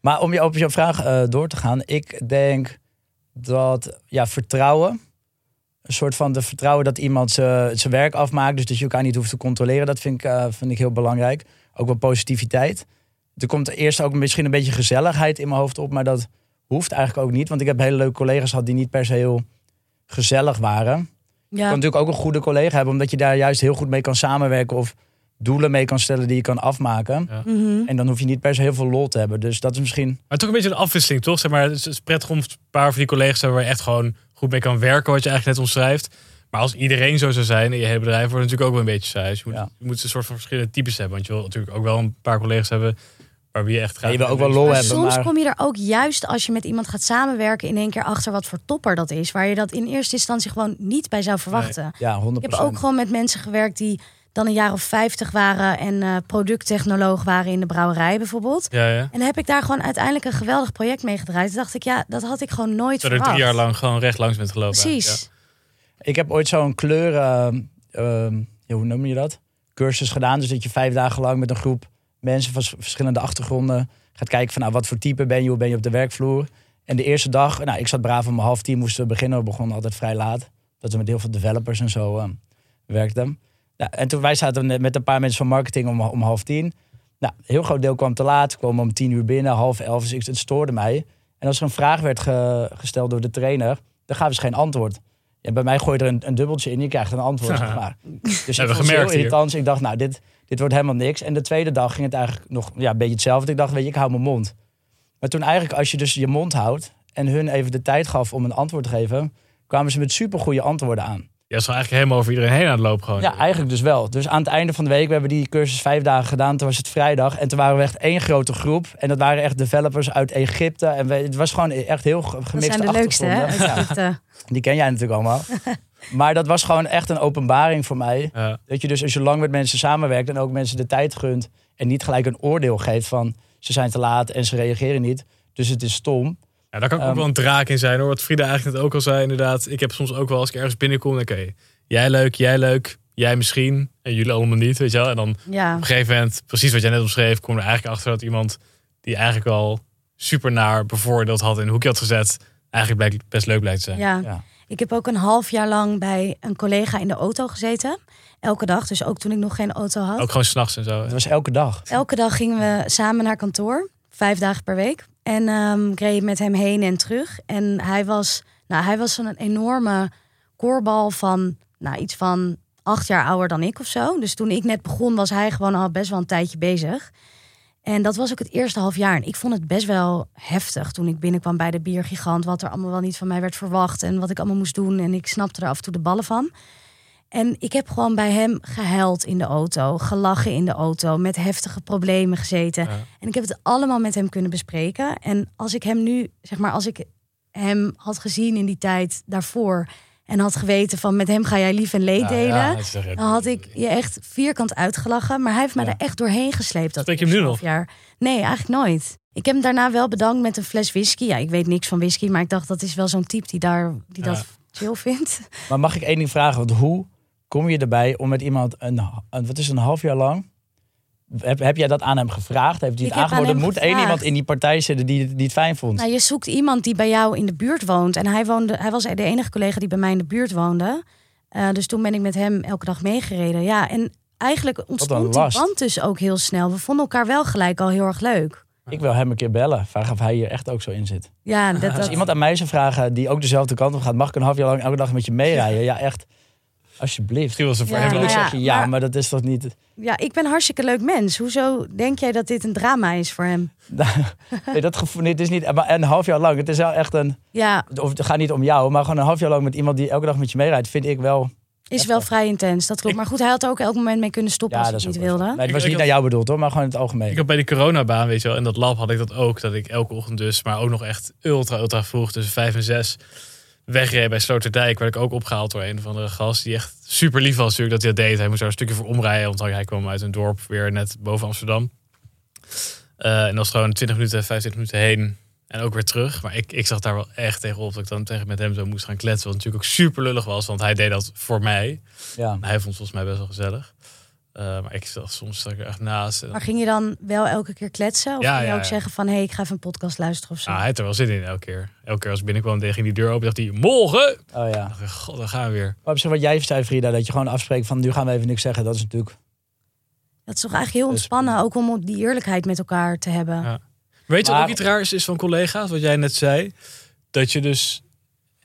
Maar om je op je vraag eh, door te gaan. Ik denk dat ja, vertrouwen. Een soort van de vertrouwen dat iemand zijn zijn werk afmaakt. Dus dat je elkaar niet hoeft te controleren. Dat vind ik, eh, vind ik heel belangrijk. Ook wel positiviteit. Er komt eerst ook misschien een beetje gezelligheid in mijn hoofd op. Maar dat hoeft eigenlijk ook niet. Want ik heb hele leuke collega's gehad die niet per se heel gezellig waren. Je kan natuurlijk ook een goede collega hebben. Omdat je daar juist heel goed mee kan samenwerken. Of doelen mee kan stellen die je kan afmaken. Mhm. En dan hoef je niet per se heel veel lol te hebben. Dus dat is misschien Maar toch een beetje een afwisseling, toch? Zeg maar, het is- het is prettig om een paar van die collega's te hebben waar je echt gewoon goed mee kan werken, wat je eigenlijk net omschrijft. Maar als iedereen zo zou zijn in je hele bedrijf, wordt het natuurlijk ook wel een beetje saai. Dus je moet, Ja. je moet een soort van verschillende types hebben. Want je wil natuurlijk ook wel een paar collega's hebben waar wie je echt Ja, graag je wil ook wel lol Maar hebben. soms maar- kom je er ook juist als je met iemand gaat samenwerken in één keer achter wat voor topper dat is. Waar je dat in eerste instantie gewoon niet bij zou verwachten. Ja, 100%. Ik heb ook gewoon met mensen gewerkt die dan een jaar of 50 waren en eh, producttechnoloog waren in de brouwerij bijvoorbeeld. Ja, ja. En dan heb ik daar gewoon uiteindelijk een geweldig project mee gedraaid. Toen dacht ik, ja, dat had ik gewoon nooit er verwacht. drie jaar lang gewoon recht langs bent gelopen. Precies. Ik heb ooit zo'n kleur, eh, ehm, ja, hoe noem je dat? Cursus gedaan. Dus dat je vijf dagen lang met een groep mensen van verschillende achtergronden gaat kijken van nou, wat voor type ben je, hoe ben je op de werkvloer. En de eerste dag, nou, ik zat braaf om half tien moesten we beginnen. We begonnen altijd vrij laat. Dat we met heel veel developers en zo eh, werkten. Ja, en toen wij zaten met een paar mensen van marketing om, om half tien. Nou, een heel groot deel kwam te laat. Kwamen om tien uur binnen, half elf. Dus ik, het stoorde mij. En als er een vraag werd ge- gesteld door de trainer, dan gaven ze geen antwoord. Ja, bij mij gooi je er een, een dubbeltje in, je krijgt een antwoord. zeg maar. Dus ik vond gemerkt heel irritant. Dus ik dacht, nou, dit, dit wordt helemaal niks. En de tweede dag ging het eigenlijk nog ja, een beetje hetzelfde. Ik dacht, weet je, ik hou mijn mond. Maar toen eigenlijk, als je dus je mond houdt en hun even de tijd gaf om een antwoord te geven, kwamen ze met supergoeie antwoorden aan. Ja, is eigenlijk helemaal over iedereen heen aan het lopen gewoon. Ja, eigenlijk dus wel. Dus aan het einde van de week, we hebben die cursus vijf dagen gedaan. Toen was het vrijdag. En toen waren we echt één grote groep. En dat waren echt developers uit Egypte. En we, het was gewoon echt heel ge- Dat gemixte zijn de leukste, hè? Ja, die ken jij natuurlijk allemaal. maar dat was gewoon echt een openbaring voor mij. Ja. Dat je dus als je lang met mensen samenwerkt en ook mensen de tijd gunt. En niet gelijk een oordeel geeft van ze zijn te laat en ze reageren niet. Dus het is stom. Ja, daar kan ook Ehm, wel een draak in zijn hoor. Wat Frida eigenlijk net ook al zei, inderdaad. Ik heb soms ook wel als ik ergens binnenkom, dan oké, jij leuk, jij leuk, jij misschien. En jullie allemaal niet, weet je wel. En dan Ja. op een gegeven moment, precies wat jij net omschreef, kom je er eigenlijk achter dat iemand die eigenlijk al super naar bevoordeeld had in een hoekje had gezet, eigenlijk blijkt best leuk blijkt te zijn. Ja. Ja. Ik heb ook een half jaar lang bij een collega in de auto gezeten. Elke dag, dus ook toen ik nog geen auto had. Ook gewoon s'nachts en zo. Het was elke dag. Elke dag gingen we samen naar kantoor, vijf dagen per week. En ehm ik reed met hem heen en terug. En hij was, nou, hij was zo'n enorme koorbal van nou, iets van acht jaar ouder dan ik of zo. Dus toen ik net begon, was hij gewoon al best wel een tijdje bezig. En dat was ook het eerste half jaar. En ik vond het best wel heftig toen ik binnenkwam bij de biergigant. Wat er allemaal wel niet van mij werd verwacht. En wat ik allemaal moest doen. En ik snapte er af en toe de ballen van. En ik heb gewoon bij hem gehuild in de auto. Gelachen in de auto. Met heftige problemen gezeten. Ja. En ik heb het allemaal met hem kunnen bespreken. En als ik hem nu, zeg maar, als ik hem had gezien in die tijd daarvoor. En had geweten van met hem ga jij lief en leed delen. ja, Dan had ik je echt vierkant uitgelachen. Maar hij heeft mij Ja. er echt doorheen gesleept. Dat Spreek je hem nu nog? Jaar. Nee, eigenlijk nooit. Ik heb hem daarna wel bedankt met een fles whisky. Ja, ik weet niks van whisky. Maar ik dacht, dat is wel zo'n type die, daar, die dat chill vindt. Maar mag ik één ding vragen? Want hoe kom je erbij om met iemand een, een wat is het, een half jaar lang? Heb, heb jij dat aan hem gevraagd? Heeft hij het aangeboden? Er moet één iemand in die partij zitten die, die het fijn vond. Nou, je zoekt iemand die bij jou in de buurt woont. En hij, woonde, hij was de enige collega die bij mij in de buurt woonde. Eh, dus toen ben ik met hem elke dag meegereden. Ja, en eigenlijk ontstond die band dus ook heel snel. We vonden elkaar wel gelijk al heel erg leuk. Ik wil hem een keer bellen. Vragen of hij hier echt ook zo in zit. Ja, dat, Als dat, iemand aan mij zou vragen die ook dezelfde kant op gaat, mag ik een half jaar lang elke dag met je meerijden? Ja, echt. Alsjeblieft. Was het voor Ja, hem maar iets. zeggen, ja, maar- maar dat is toch niet... ja, ik ben een hartstikke leuk mens. Hoezo denk jij dat dit een drama is voor hem? Nee, dat gevoel, nee, het is niet maar een half jaar lang. Het is wel echt een... Ja, Of het gaat niet om jou, maar gewoon een half jaar lang met iemand die elke dag met je meerijdt, vind ik wel... is wel vrij intens. Dat klopt. Maar goed, hij had er ook elk moment mee kunnen stoppen Ja, als hij ook niet wilde. Nee, dat was niet naar jou bedoeld hoor, maar gewoon in het algemeen. Ik had bij die coronabaan, weet je wel, in dat lab had ik dat ook. Dat ik elke ochtend dus, maar ook nog echt ultra, ultra vroeg, tussen vijf en zes, wegreed bij Sloterdijk. Werd ik ook opgehaald door een of andere gast die echt super lief was natuurlijk dat hij dat deed. Hij moest daar een stukje voor omrijden, want hij kwam uit een dorp weer net boven Amsterdam. Eh, en dat was gewoon 20 minuten, 25 minuten heen en ook weer terug. Maar ik, ik zag daar wel echt tegenop dat ik dan tegen met hem zo moest gaan kletsen. Wat natuurlijk ook super lullig was, want hij deed dat voor mij. Ja. Hij vond het volgens mij best wel gezellig. Eh, maar ik zat soms zat ik er echt naast. En Maar ging je dan wel elke keer kletsen? Of Ja, ging je ja, ook ja. zeggen van... hé, hey, ik ga even een podcast luisteren of zo? Ah, hij had er wel zin in elke keer. Elke keer als ik binnenkwam tegen die deur open, dacht hij, morgen! Oh ja. dacht ik, god, dan gaan we weer. Maar op zich wat jij zei, Frida, dat je gewoon afspreekt van nu gaan we even niks zeggen. Dat is natuurlijk... Dat is toch eigenlijk heel ontspannen, ook om die eerlijkheid met elkaar te hebben. Ja. Weet je wat Maar- ook iets raars is van collega's, wat jij net zei? Dat je dus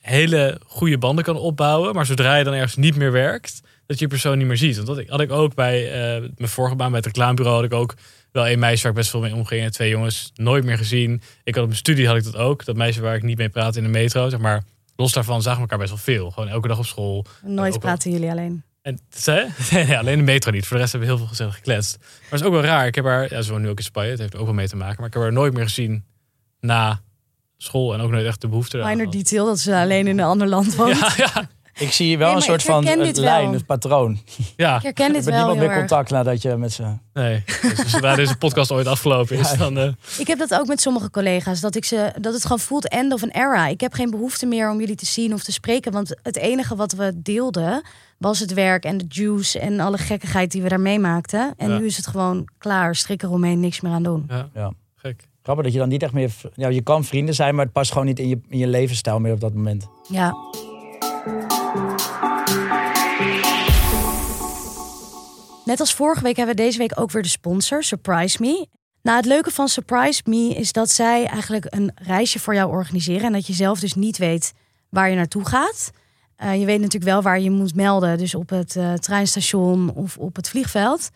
hele goede banden kan opbouwen, maar zodra je dan ergens niet meer werkt, dat je die persoon niet meer ziet. Want dat had ik ook bij eh, mijn vorige baan bij het reclamebureau, had ik ook wel een meisje waar ik best veel mee omging en twee jongens nooit meer gezien. Ik had op mijn studie had ik dat ook, dat meisje waar ik niet mee praatte in de metro, zeg maar. Los daarvan zagen we elkaar best wel veel. Gewoon elke dag op school. Nooit praten jullie alleen. En nee, nee, alleen de metro niet. Voor de rest hebben we heel veel gezellig gekletst. Maar het is ook wel raar. Ik heb haar, ja, ze woont nu ook in Spanje. Het heeft ook wel mee te maken. Maar ik heb haar nooit meer gezien na school. En ook nooit echt de behoefte Minor detail dat ze alleen in een ander land woont. Ja, ja, Ik zie hier wel Nee, een soort van wel. lijn, een patroon. ja. Ik herken dit wel niemand heel meer contact nadat je met ze... Nee. Dus zodra deze podcast ooit afgelopen is, Ja. dan... eh, Ik heb dat ook met sommige collega's. Dat, ik ze, dat het gewoon voelt end of an era. Ik heb geen behoefte meer om jullie te zien of te spreken. Want het enige wat we deelden was het werk en de juice en alle gekkigheid die we daar meemaakten. En Ja. nu is het gewoon klaar. Strik eromheen, niks meer aan doen. ja, Ja. gek. Grappig dat je dan niet echt meer... Ja, je kan vrienden zijn, maar het past gewoon niet in je, in je levensstijl meer op dat moment. Ja. Net als vorige week hebben we deze week ook weer de sponsor, Surprise Me. Nou, het leuke van Surprise Me is dat zij eigenlijk een reisje voor jou organiseren. En dat je zelf dus niet weet waar je naartoe gaat. Eh, je weet natuurlijk wel waar je moet melden. Dus op het eh, treinstation of op het vliegveld.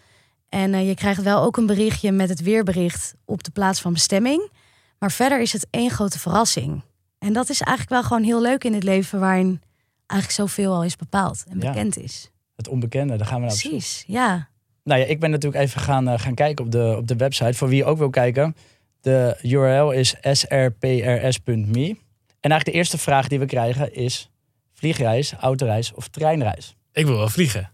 En eh, je krijgt wel ook een berichtje met het weerbericht op de plaats van bestemming. Maar verder is het één grote verrassing. En dat is eigenlijk wel gewoon heel leuk in het leven waarin eigenlijk zoveel al is bepaald en Ja. bekend is. Het onbekende, daar gaan we naar op zoek. Precies, ja. Nou ja, ik ben natuurlijk even gaan, eh, gaan kijken op de, op de website. Voor wie ook wil kijken. De URL is srprs.me. En eigenlijk de eerste vraag die we krijgen is... vliegreis, autoreis of treinreis? Ik wil wel vliegen.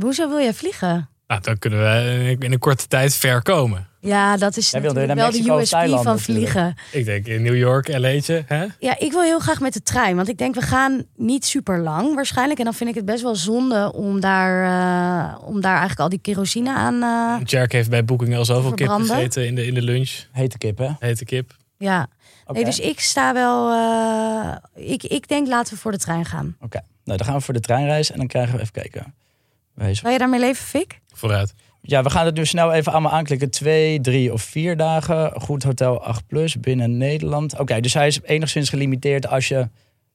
Hoezo wil jij vliegen? Nou, dan kunnen we in een korte tijd ver komen. Ja, dat is natuurlijk wel Mexico de USP Thailand van natuurlijk. vliegen. Ik denk in New York, LA'tje. Hè? Ja, ik wil heel graag met de trein. Want ik denk, we gaan niet super lang waarschijnlijk. En dan vind ik het best wel zonde om daar, eh, om daar eigenlijk al die kerosine aan... eh, Jerk heeft bij Booking al zoveel kip gegeten in de, in de lunch. Hete kip, hè? Hete kip. ja, Oké. nee, dus ik sta wel... eh, ik, ik denk, laten we voor de trein gaan. Oké. Nou, dan gaan we voor de treinreis en dan krijgen we even kijken. Wees- Wil je daarmee leven, Fik? Vooruit. Ja, we gaan het nu snel even allemaal aanklikken. Twee, drie of vier dagen. Goed hotel 8 plus binnen Nederland. Oké, dus hij is enigszins gelimiteerd als je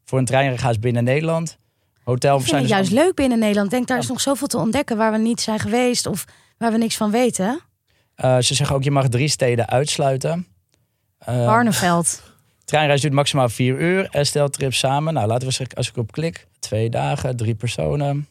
voor een treinreis gaat binnen Nederland. Hotel Ik vind het dus juist allemaal- leuk binnen Nederland. Denk, daar is Ja. nog zoveel te ontdekken waar we niet zijn geweest of waar we niks van weten. Eh, ze zeggen ook, je mag drie steden uitsluiten. Eh, Barneveld. treinreis duurt maximaal vier uur. Stel trip samen. Nou, laten we zeggen, als ik op klik. Twee dagen, drie personen.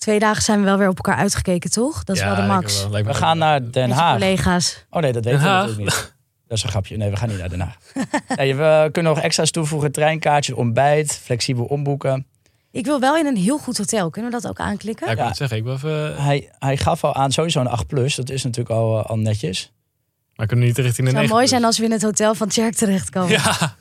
Twee dagen zijn we wel weer op elkaar uitgekeken, toch? Dat is Ja, wel de max. wel- We gaan naar Den Haag. collega's. Oh nee, dat weten we natuurlijk niet. Dat is een grapje. Nee, we gaan niet naar Den Haag. nee, we kunnen nog extra's toevoegen. Treinkaartje, ontbijt, flexibel omboeken. Ik wil wel in een heel goed hotel. Kunnen we dat ook aanklikken? Ja, ik Ja. wil het zeggen. Ik wil even... Hij, hij gaf al aan sowieso een 8 plus. Dat is natuurlijk al, eh, al netjes. Maar kunnen we niet richting de Het zou mooi plus? zijn als we in het hotel van Tjerk terechtkomen. Ja,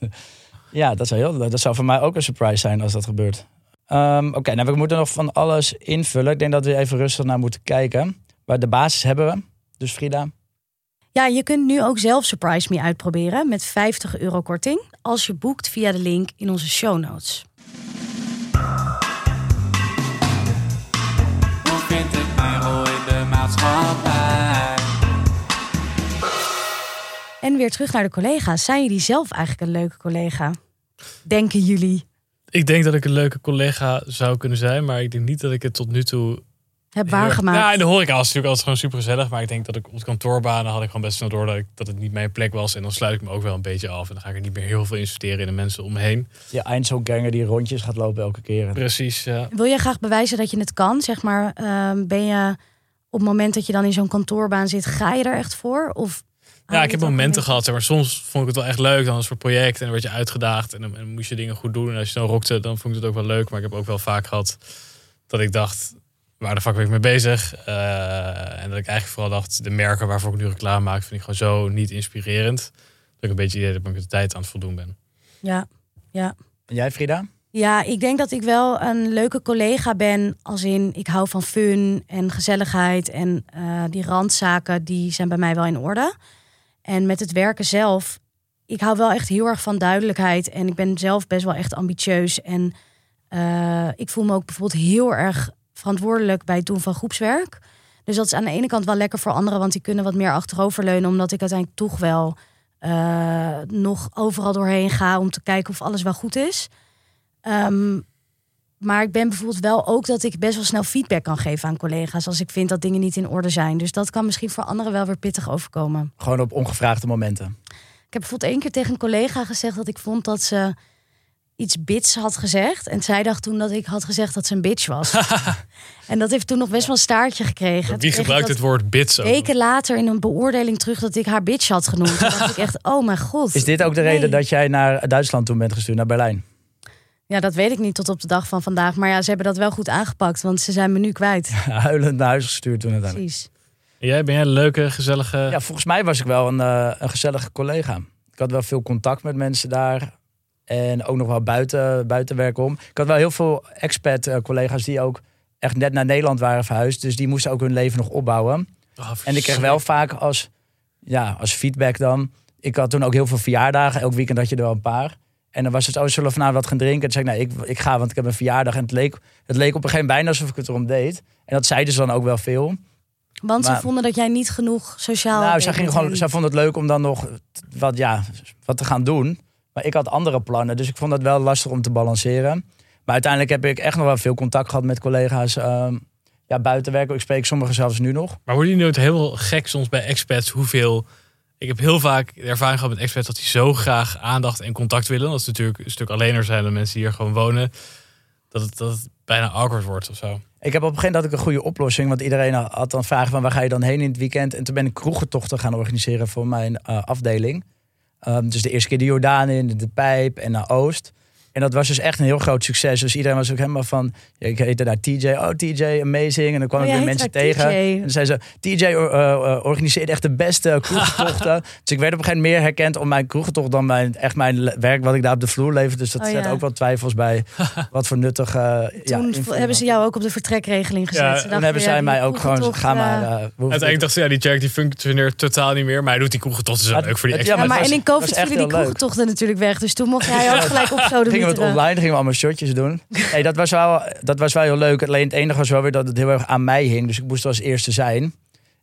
Ja, dat zou, heel, dat zou voor mij ook een surprise zijn als dat gebeurt. Ehm, Oké, nou we moeten nog van alles invullen. Ik denk dat we even rustig naar moeten kijken. Maar de basis hebben we. Dus Frida. Ja, je kunt nu ook zelf Surprise Me uitproberen met 50 euro korting als je boekt via de link in onze show notes. Hoe vind ik mijn rol in de maatschappij? En weer terug naar de collega's. Zijn jullie zelf eigenlijk een leuke collega? Denken jullie? Ik denk dat ik een leuke collega zou kunnen zijn, maar ik denk niet dat ik het tot nu toe Heb waargemaakt? Ja, in de horeca was het natuurlijk altijd gewoon super gezellig. Maar ik denk dat ik op kantoorbanen had ik gewoon best snel door dat, ik, dat het niet mijn plek was. En dan sluit ik me ook wel een beetje af. En dan ga ik er niet meer heel veel investeren in de mensen om me heen. Je Eindselganger die rondjes gaat lopen elke keer. Precies, ja. Wil je graag bewijzen dat je het kan? Zeg maar, ehm, ben je op het moment dat je dan in zo'n kantoorbaan zit, ga je er echt voor? Of Ja, ik heb momenten een gehad, maar soms vond ik het wel echt leuk. Dan was het voor project en dan werd je uitgedaagd en dan, en dan moest je dingen goed doen. En als je dan rokte, dan vond ik het ook wel leuk. Maar ik heb ook wel vaak gehad dat ik dacht, waar de fuck ben ik mee bezig? Eh, en dat ik eigenlijk vooral dacht, de merken waarvoor ik nu reclame maak, vind ik gewoon zo niet inspirerend. Dat ik een beetje idee heb dat ik de tijd aan het voldoen ben. Ja, ja. En jij Frida? Ja, ik denk dat ik wel een leuke collega ben. Als in, ik hou van fun en gezelligheid. En eh, die randzaken, die zijn bij mij wel in orde. En met het werken zelf, ik hou wel echt heel erg van duidelijkheid. En ik ben zelf best wel echt ambitieus. En eh, ik voel me ook bijvoorbeeld heel erg verantwoordelijk bij het doen van groepswerk. Dus dat is aan de ene kant wel lekker voor anderen, want die kunnen wat meer achteroverleunen. Omdat ik uiteindelijk toch wel eh, nog overal doorheen ga om te kijken of alles wel goed is. Ehm, maar ik ben bijvoorbeeld wel ook dat ik best wel snel feedback kan geven aan collega's als ik vind dat dingen niet in orde zijn. Dus dat kan misschien voor anderen wel weer pittig overkomen. Gewoon op ongevraagde momenten. Ik heb bijvoorbeeld één keer tegen een collega gezegd dat ik vond dat ze iets bits had gezegd. En zij dacht toen dat ik had gezegd dat ze een bitch was. en dat heeft toen nog best wel een staartje gekregen. Wie gebruikt het woord bits ook? Weken later in een beoordeling terug dat ik haar bitch had genoemd. Toen dacht ik echt, oh mijn god. Is dit ook de Nee. reden dat jij naar Duitsland toen bent gestuurd, naar Berlijn? Ja, dat weet ik niet tot op de dag van vandaag. Maar ja, ze hebben dat wel goed aangepakt, want ze zijn me nu kwijt. Huilend naar huis gestuurd toen uiteindelijk. Precies. En Jij, ben jij een leuke, gezellige... Ja, volgens mij was ik wel een, eh, een gezellige collega. Ik had wel veel contact met mensen daar. En ook nog wel buiten, buitenwerk om. Ik had wel heel veel expat-collega's die ook echt net naar Nederland waren verhuisd. Dus die moesten ook hun leven nog opbouwen. Oh, En ik kreeg wel vaak als, ja, als feedback dan. Ik had toen ook heel veel verjaardagen. Elk weekend had je er wel een paar. En dan was het, oh, zullen we vanavond wat gaan drinken? En toen zei ik, nee, ik, ik ga, want ik heb een verjaardag. En het leek, het leek op een gegeven moment bijna alsof ik het erom deed. En dat zeiden ze dan ook wel veel. Want ze vonden dat jij niet genoeg sociaal. Nou, zij, ging gewoon, hen. zij vond het leuk om dan nog wat, ja, wat te gaan doen. Maar ik had andere plannen, dus ik vond dat wel lastig om te balanceren. Maar uiteindelijk heb ik echt nog wel veel contact gehad met collega's ehm, ja, buiten werken. Ik spreek sommigen zelfs nu nog. Maar worden jullie nooit heel gek soms bij expats hoeveel... Ik heb heel vaak ervaring gehad met expats dat die zo graag aandacht en contact willen. Dat is natuurlijk een stuk alleener zijn dan mensen die hier gewoon wonen. Dat het, dat bijna awkward wordt of zo. Ik heb op een gegeven moment ik een goede oplossing. Want iedereen had dan vragen van waar ga je dan heen in het weekend. En toen ben ik kroegentochten gaan organiseren voor mijn eh, afdeling. Ehm, dus de eerste keer de Jordaan in, de Pijp en naar Oost. En dat was dus echt een heel groot succes. Dus iedereen was ook helemaal van... Ik heette daar TJ. Oh, TJ, amazing. En dan kwamen Oh, weer mensen tegen. TJ. En dan zei ze... TJ eh, eh, organiseert echt de beste kroegentochten. dus ik werd op een gegeven moment meer herkend om mijn kroegentocht... dan mijn, echt mijn werk wat ik daar op de vloer leverde. Dus dat Oh, zet ja. ook wel twijfels bij. wat voor nuttig... eh, ja, Toen hebben ze jou ook op de vertrekregeling gezet. Ja, Ze toen Toen dachten, hebben zij mij ook gewoon... Ga maar... eh, Uiteindelijk dacht ze, ja, die Jack die functioneert totaal niet meer. Maar hij doet die kroegen tot zo Het- leuk voor die expats. ja, Ja, maar en was- in COVID vielen die kroegentochten natuurlijk weg. Dus toen mocht jij ook gelijk op zo gingen we het online, gingen we allemaal shotjes doen. Nee, dat was, wel, dat was wel heel leuk. Alleen het enige was wel weer dat het heel erg aan mij hing. Dus ik moest als eerste zijn.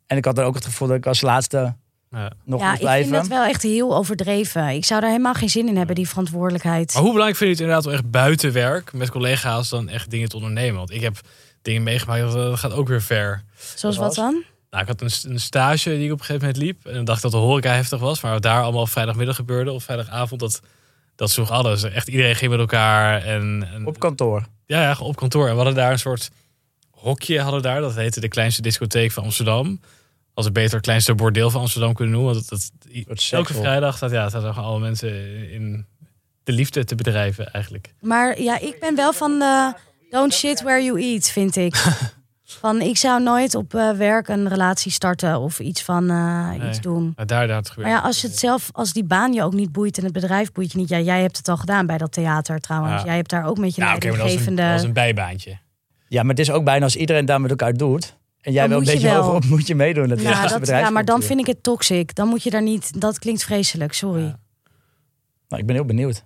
En ik had er ook het gevoel dat ik als laatste Ja. nog Ja, moest ik blijven. vind dat wel echt heel overdreven. Ik zou daar helemaal geen zin in hebben, die verantwoordelijkheid. Maar hoe belangrijk vind je het inderdaad om echt buiten werk met collega's dan echt dingen te ondernemen? Want ik heb dingen meegemaakt, dat, dat gaat ook weer ver. Zoals wat dan? Nou, ik had een, een stage die ik op een gegeven moment liep. En dan dacht ik dat de horeca heftig was. Maar wat daar allemaal vrijdagmiddag gebeurde of vrijdagavond, dat, dat sloeg alles. Echt iedereen ging met elkaar. En, en Op kantoor. ja, ja, op kantoor. En we hadden daar een soort hokje hadden daar. Dat heette de kleinste discotheek van Amsterdam. Als het beter het kleinste bordeel van Amsterdam kunnen noemen. Want dat, dat, elke vrijdag staat, ja, zaten alle mensen in de liefde te bedrijven eigenlijk. Maar ja, ik ben wel van de don't shit where you eat, vind ik. Van ik zou nooit op eh, werk een relatie starten of iets van eh, Nee. iets doen. Maar daar, daar het gebeurt. Maar ja, als je het zelf, als die baan je ook niet boeit en het bedrijf boeit je niet. Ja, jij hebt het al gedaan bij dat theater trouwens. Ja. Jij hebt daar ook met je nou, oké, maar dat is, een, leidinggevende. dat is een bijbaantje. Ja, maar het is ook bijna als iedereen daar met elkaar doet. En jij Dan wel een beetje wel. hogerop moet je meedoen. Dat ja, dat, ja, maar dan vind ik het toxic. Dan moet je daar niet. Dat klinkt vreselijk, sorry. Ja. Nou, ik ben heel benieuwd.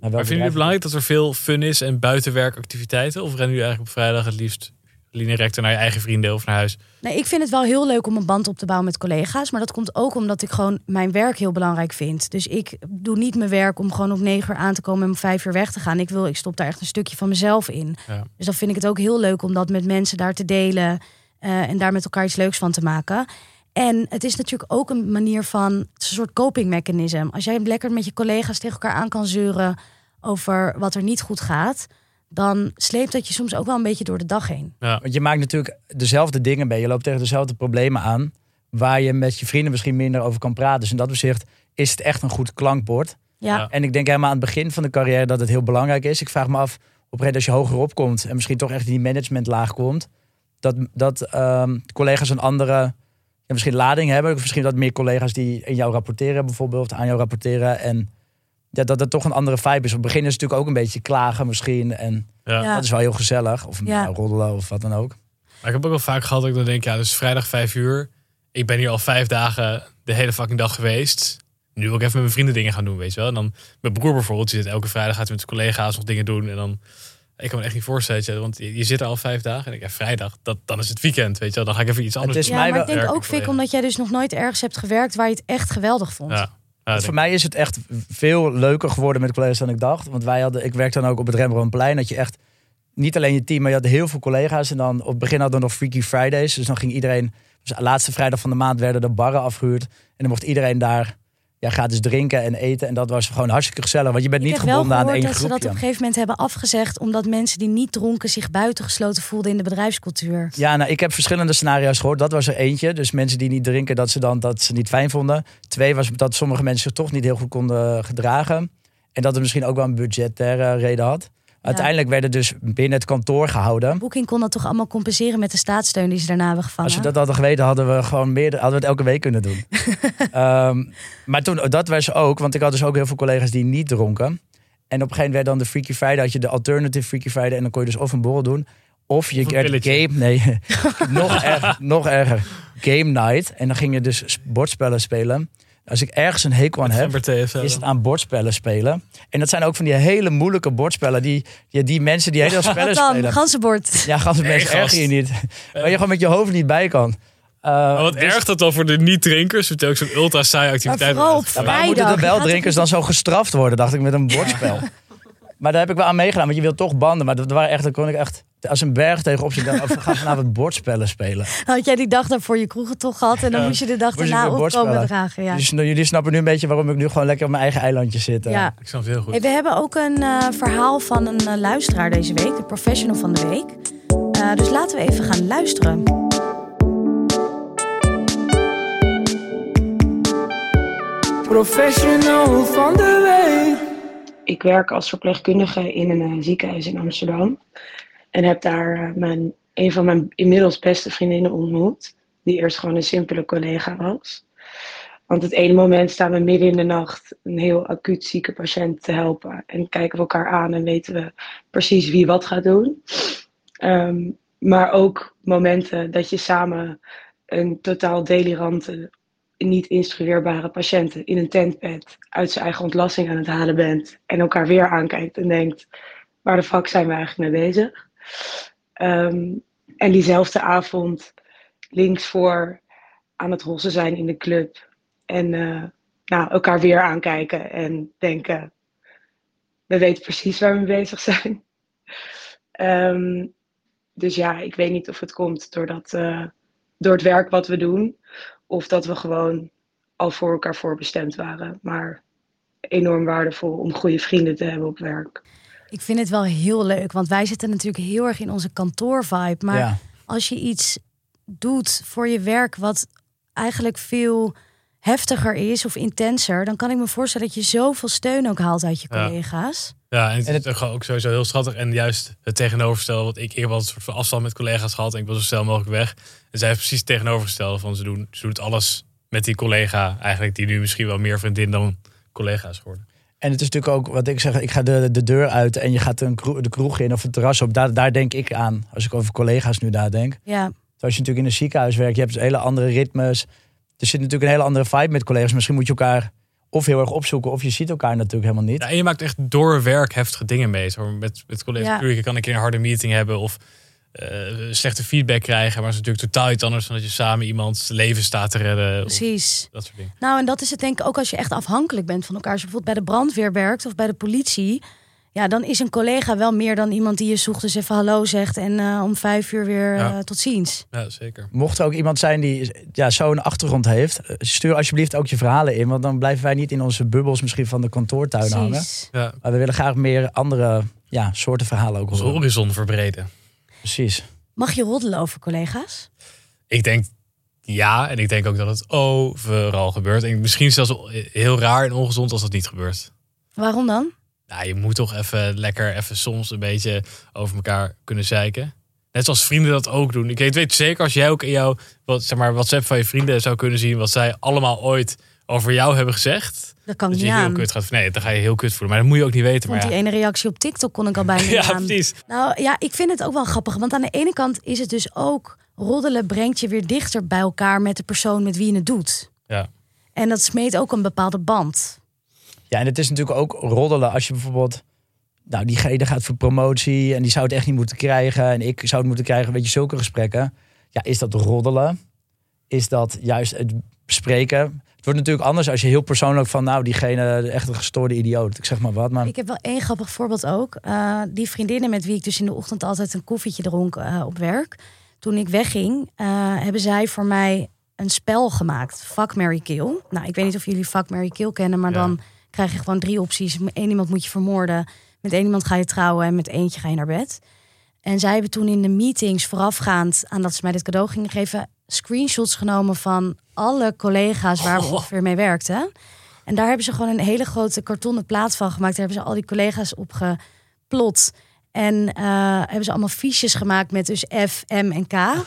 Maar vinden jullie het belangrijk dat er veel fun is en buitenwerkactiviteiten? Of rennen jullie eigenlijk op vrijdag het liefst linea recta naar je eigen vrienden of naar huis? Nee, ik vind het wel heel leuk om een band op te bouwen met collega's. Maar dat komt ook omdat ik gewoon mijn werk heel belangrijk vind. Dus ik doe niet mijn werk om gewoon om negen uur aan te komen en om vijf uur weg te gaan. Ik wil, ik stop daar echt een stukje van mezelf in. Ja. Dus dan vind ik het ook heel leuk om dat met mensen daar te delen. eh, en daar met elkaar iets leuks van te maken. En het is natuurlijk ook een manier van het is een soort coping mechanism. Als jij lekker met je collega's tegen elkaar aan kan zeuren over wat er niet goed gaat, dan sleept dat je soms ook wel een beetje door de dag heen. Want je maakt natuurlijk dezelfde dingen mee. Je loopt tegen dezelfde problemen aan. Waar je met je vrienden misschien minder over kan praten. Dus in dat opzicht is het echt een goed klankbord. Ja, Ja. En ik denk helemaal aan het begin van de carrière dat het heel belangrijk is. Ik vraag me af, op een gegeven moment als je hoger opkomt... en misschien toch echt in die managementlaag komt... dat, dat ehm, collega's een andere ja, misschien lading hebben. Of misschien dat meer collega's die in jou rapporteren bijvoorbeeld... aan jou rapporteren. En ja, dat het toch een andere vibe is. Op het begin is het natuurlijk ook een beetje klagen misschien. En Ja. Dat is wel heel gezellig. Of Ja. nou, roddelen of wat dan ook. Maar ik heb ook wel vaak gehad dat ik dan denk, ja, dus vrijdag vijf uur. Ik ben hier al vijf dagen de hele fucking dag geweest. Nu wil ik even met mijn vrienden dingen gaan doen, weet je wel. En dan mijn broer bijvoorbeeld, die zit elke vrijdag gaat hij met zijn collega's nog dingen doen. En dan, ik kan me echt niet voorstellen, want je, je zit er al vijf dagen. En ik, ja, vrijdag, dat, dan is het weekend, weet je wel. Dan ga ik even iets anders is doen. ja maar ik denk ook, Fik, omdat jij dus nog nooit ergens hebt gewerkt waar je het echt geweldig vond. Ja. Want denk voor mij is het echt veel leuker geworden met collega's dan ik dacht. Want wij hadden, ik werkte dan ook op het Rembrandtplein. Dat je echt niet alleen je team, maar je had heel veel collega's. En dan op het begin hadden we nog Freaky Fridays. Dus dan ging iedereen, dus de laatste vrijdag van de maand werden de barren afgehuurd. En dan mocht iedereen daar ja, gratis drinken en eten. En dat was gewoon hartstikke gezellig. Want je bent Ik niet gebonden aan één dat ze dat op groepje. een gegeven moment hebben afgezegd... omdat mensen die niet dronken zich buitengesloten voelden in de bedrijfscultuur. Ja, nou, ik heb verschillende scenario's gehoord. Dat was er eentje. Dus mensen die niet drinken, dat ze dan dat ze niet fijn vonden. Twee was dat sommige mensen zich toch niet heel goed konden gedragen. En dat het misschien ook wel een budgettaire reden had. Uiteindelijk werden dus binnen het kantoor gehouden. Booking kon dat toch allemaal compenseren met de staatssteun die ze daarna hebben gevangen? Als we dat hadden geweten, hadden we gewoon meer, hadden we het elke week kunnen doen. Ehm, maar toen, dat was ook, want ik had dus ook heel veel collega's die niet dronken. En op een gegeven moment werd dan de Freaky Friday, had je de alternative Freaky Friday. En dan kon je dus of een borrel doen, of je werd game, nee, nog, erger, nog erger, game night. En dan ging je dus bordspellen spelen. Als ik ergens een hekel aan heb, is het aan bordspellen spelen. En dat zijn ook van die hele moeilijke bordspellen. Die, die, die mensen die hele spellen Wat dan? spelen. Ganzenbord. Ja, ganse Nee, erger je niet. Waar je gewoon met je hoofd niet bij kan. Uh, Maar wat dus- erg dat dan voor de niet-drinkers. Het ook zo'n ultra saaie activiteit. vooral op Ja, waarom Vrijdag, moeten de je gaat weldrinkers dan zo gestraft worden, dacht ik, met een bordspel. maar daar heb ik wel aan meegedaan, want je wilt toch banden. Maar dat waren echt, dan kon ik echt als een berg tegenop zitten. Of we gaan vanavond bordspellen spelen. Had jij die dag daarvoor je kroegen toch gehad en dan Ja. moest je de dag daarna opkomen dragen. Ja. Dus nou, jullie snappen nu een beetje waarom ik nu gewoon lekker op mijn eigen eilandje zit. eh. ja. Ik snap het heel goed. Hey, we hebben ook een eh, verhaal van een eh, luisteraar deze week, de professional van de week. Eh, dus laten we even gaan luisteren. Professional van de week. Ik werk als verpleegkundige in een eh, ziekenhuis in Amsterdam. En heb daar eh, mijn, een van mijn inmiddels beste vriendinnen ontmoet. Die eerst gewoon een simpele collega was. Want het ene moment staan we midden in de nacht een heel acuut zieke patiënt te helpen. En kijken we elkaar aan en weten we precies wie wat gaat doen. Ehm, maar ook momenten dat je samen een totaal delirante, niet instrueerbare patiënt in een tentbed uit zijn eigen ontlasting aan het halen bent. En elkaar weer aankijkt en denkt, waar de fuck zijn we eigenlijk mee bezig? Ehm, en diezelfde avond links voor aan het hossen zijn in de club. En eh, nou, elkaar weer aankijken en denken, we weten precies waar we mee bezig zijn. Ehm, dus ja, ik weet niet of het komt doordat, eh, door het werk wat we doen. Of dat we gewoon al voor elkaar voorbestemd waren. Maar enorm waardevol om goede vrienden te hebben op werk. Ik vind het wel heel leuk, want wij zitten natuurlijk heel erg in onze kantoorvibe. Maar Ja. als je iets doet voor je werk wat eigenlijk veel heftiger is of intenser, dan kan ik me voorstellen dat je zoveel steun ook haalt uit je collega's. Ja, en het En is ook sowieso heel schattig. En juist het tegenovergestelde, wat ik, ik heb altijd een soort van afstand met collega's gehad. En ik wil zo snel mogelijk weg. En zij heeft precies het tegenovergestelde van ze doen. Ze doet alles met die collega eigenlijk, die nu misschien wel meer vriendin dan collega is geworden. En het is natuurlijk ook, wat ik zeg, ik ga de, de deur uit en je gaat een kroeg, de kroeg in of het terras op. Daar, daar denk ik aan, als ik over collega's nu nadenk. Ja, Als je natuurlijk in een ziekenhuis werkt, je hebt hele andere ritmes. Er zit natuurlijk een hele andere vibe met collega's. Misschien moet je elkaar of heel erg opzoeken, of je ziet elkaar natuurlijk helemaal niet. Ja, en je maakt echt door werk heftige dingen mee. Zo met, met collega's. Ja. Kan een keer een harde meeting hebben of eh, slechte feedback krijgen. Maar het is natuurlijk totaal iets anders dan dat je samen iemands leven staat te redden. Of precies. dat soort dingen. Nou, en dat is het denk ik ook als je echt afhankelijk bent van elkaar. Als je bijvoorbeeld bij de brandweer werkt of bij de politie. Ja, dan is een collega wel meer dan iemand die je ochtends even hallo zegt en eh, om vijf uur weer Ja. eh, tot ziens. Ja, zeker. Mocht er ook iemand zijn die ja, zo'n achtergrond heeft, eh, stuur alsjeblieft ook je verhalen in. Want dan blijven wij niet in onze bubbels misschien van de kantoortuin hangen. Precies. Ja, Maar we willen graag meer andere ja, soorten verhalen ook onze horen. horizon verbreden. Precies. Mag je roddelen over collega's? Ik denk ja, en ik denk ook dat het overal gebeurt. En misschien zelfs heel raar en ongezond als dat niet gebeurt. Waarom dan? Nou, je moet toch even lekker, even soms een beetje over elkaar kunnen zeiken. Net zoals vrienden dat ook doen. Ik weet, weet zeker als jij ook in jouw wat, zeg maar, WhatsApp van je vrienden zou kunnen zien wat zij allemaal ooit over jou hebben gezegd. Dat kan Dat niet je heel aan. kut gaat. Nee, dan ga je heel kut voelen. Maar dat moet je ook niet weten. Maar die ja, ene reactie op TikTok kon ik al bijna niet ja, aan. precies. Nou ja, ik vind het ook wel grappig. Want aan de ene kant is het dus ook... roddelen brengt je weer dichter bij elkaar met de persoon met wie je het doet. Ja. En dat smeet ook een bepaalde band. Ja, en het is natuurlijk ook roddelen als je bijvoorbeeld... Nou, diegene gaat voor promotie en die zou het echt niet moeten krijgen. En ik zou het moeten krijgen, weet je, zulke gesprekken. Ja, is dat roddelen? Is dat juist het bespreken? Het wordt natuurlijk anders als je heel persoonlijk van... Nou, diegene, echt een gestoorde idioot. Ik zeg maar wat, maar... Ik heb wel één grappig voorbeeld ook. Eh, die vriendinnen met wie ik dus in de ochtend altijd een koffietje dronk eh, op werk. Toen ik wegging, eh, hebben zij voor mij een spel gemaakt. Fuck, Mary Kill. Nou, ik weet niet of jullie Fuck, Mary Kill kennen. Maar Ja. dan krijg je gewoon drie opties. Met één iemand moet je vermoorden. Met één iemand ga je trouwen. En met eentje ga je naar bed. En zij hebben toen in de meetings voorafgaand aan dat ze mij dit cadeau gingen geven... screenshots genomen van alle collega's waar we ongeveer mee werkten. En daar hebben ze gewoon een hele grote kartonnen plaat van gemaakt. Daar hebben ze al die collega's op geplot. En eh, hebben ze allemaal fiches gemaakt met dus F, M en K.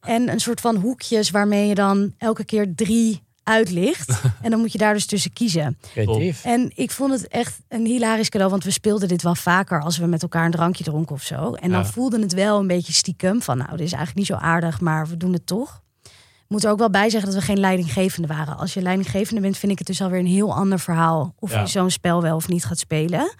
en een soort van hoekjes waarmee je dan elke keer drie uitlicht. en dan moet je daar dus tussen kiezen. Creatief. En ik vond het echt een hilarisch cadeau, want we speelden dit wel vaker als we met elkaar een drankje dronken of zo. En dan Ja. voelde het wel een beetje stiekem van, nou, dit is eigenlijk niet zo aardig, maar we doen het toch. Ik moet er ook wel bij zeggen dat we geen leidinggevende waren. Als je leidinggevende bent, vind ik het dus alweer een heel ander verhaal of Ja. je zo'n spel wel of niet gaat spelen.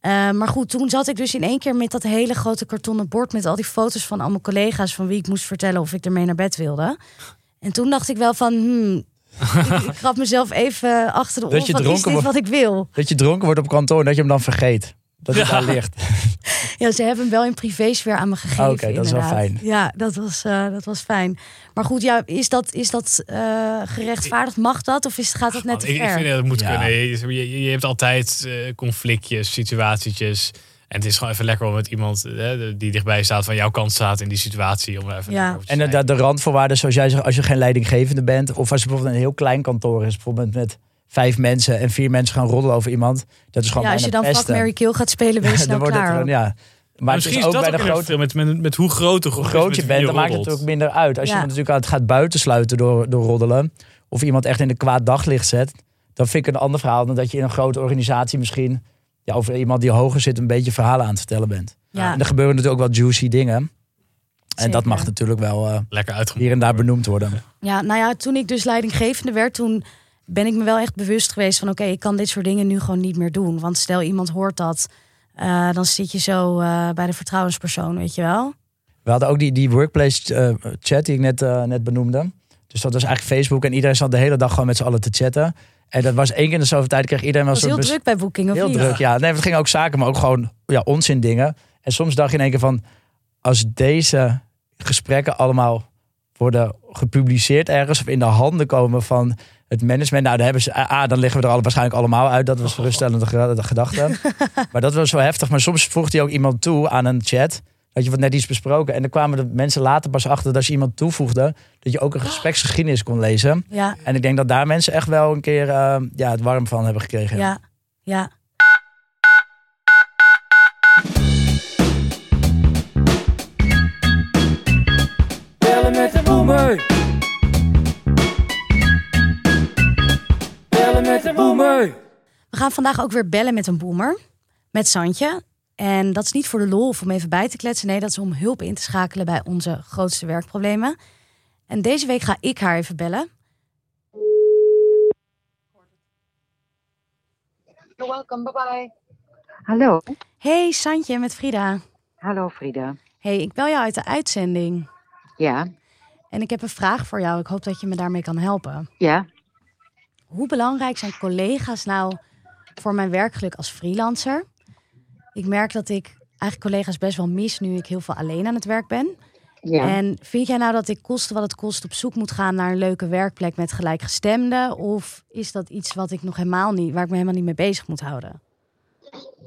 Eh, maar goed, toen zat ik dus in één keer met dat hele grote kartonnen bord met al die foto's van allemaal collega's van wie ik moest vertellen of ik ermee naar bed wilde. En toen dacht ik wel van, hmm, ik, ik grap mezelf even achter de Dat oor je is dronken dit wordt. wat ik wil? Dat je dronken wordt op kantoor en dat je hem dan vergeet. Dat hij Ja. daar ligt. Ja, ze hebben hem wel in privésfeer aan me gegeven. Ah, Oké, dat is wel inderdaad. fijn. Ja, dat was, eh, dat was fijn. Maar goed, ja, is dat, is dat eh, gerechtvaardigd? Mag dat? Of is, gaat dat net te ik, ik ver? vind dat het moet Ja. kunnen. Je, je, je hebt altijd eh, conflictjes, situatietjes. En het is gewoon even lekker om met iemand eh, die dichtbij staat, van jouw kant staat in die situatie. Om even Ja. En de, de, de randvoorwaarden, zoals jij zegt, als je geen leidinggevende bent, of als je bijvoorbeeld een heel klein kantoor is, bijvoorbeeld met vijf mensen en vier mensen gaan roddelen over iemand, dat is gewoon ja, als je dan Fuck. Mary Kill gaat spelen, ben je snel dan wordt het klaar. gewoon, ja. Maar, Maar het misschien is is ook dat bij de een grote, met, met, met hoe groot hoe groot je bent, dan maakt het ook minder uit. Als Ja. je natuurlijk het gaat buitensluiten door, door roddelen, of iemand echt in een kwaad daglicht zet, dan vind ik een ander verhaal dan dat je in een grote organisatie misschien ja, over iemand die hoger zit een beetje verhalen aan het vertellen bent. Ja, En er gebeuren natuurlijk ook wel juicy dingen. En dat mag natuurlijk wel eh, Lekker uitgemaakt. hier en daar benoemd worden. ja, nou ja, toen ik dus leidinggevende werd, toen ben ik me wel echt bewust geweest van... oké, ik kan dit soort dingen nu gewoon niet meer doen. Want stel iemand hoort dat, eh, dan zit je zo eh, bij de vertrouwenspersoon, weet je wel. We hadden ook die, die workplace chat die ik net, net benoemde. Dus dat was eigenlijk Facebook en iedereen zat de hele dag gewoon met z'n allen te chatten. En dat was één keer in de zoveel tijd kreeg iedereen wel was heel druk bij Booking, of Heel niet? druk, ja. Nee, het ging ook zaken, maar ook gewoon ja, onzin dingen. En soms dacht je in één keer van, als deze gesprekken allemaal worden gepubliceerd ergens of in de handen komen van het management, nou dan hebben ze, ah, dan liggen we er alle, waarschijnlijk allemaal uit. Dat was een geruststellende ge- de gedachte. maar dat was wel heftig. Maar soms voegde hij ook iemand toe aan een chat dat je wat net iets besproken. En dan kwamen de mensen later pas achter dat als je iemand toevoegde, dat je ook een oh. gespreksgeschiedenis kon lezen. Ja. En ik denk dat daar mensen echt wel een keer ehm, ja, het warm van hebben gekregen. Ja, ja. Bellen met een boemer. Bellen met. We gaan vandaag ook weer bellen met een boomer. Met Santje. En dat is niet voor de lol of om even bij te kletsen. Nee, dat is om hulp in te schakelen bij onze grootste werkproblemen. En deze week ga ik haar even bellen. You're welcome, bye bye. Hallo. Hey Santje met Frida. Hallo Frida. Hey, ik bel jou uit de uitzending. Ja, En ik heb een vraag voor jou. Ik hoop dat je me daarmee kan helpen. ja. Hoe belangrijk zijn collega's nou voor mijn werkgeluk als freelancer? Ik merk dat ik eigenlijk collega's best wel mis nu ik heel veel alleen aan het werk ben. ja. En vind jij nou dat ik koste wat het kost op zoek moet gaan naar een leuke werkplek met gelijkgestemden? Of is dat iets wat ik nog helemaal niet, waar ik me helemaal niet mee bezig moet houden?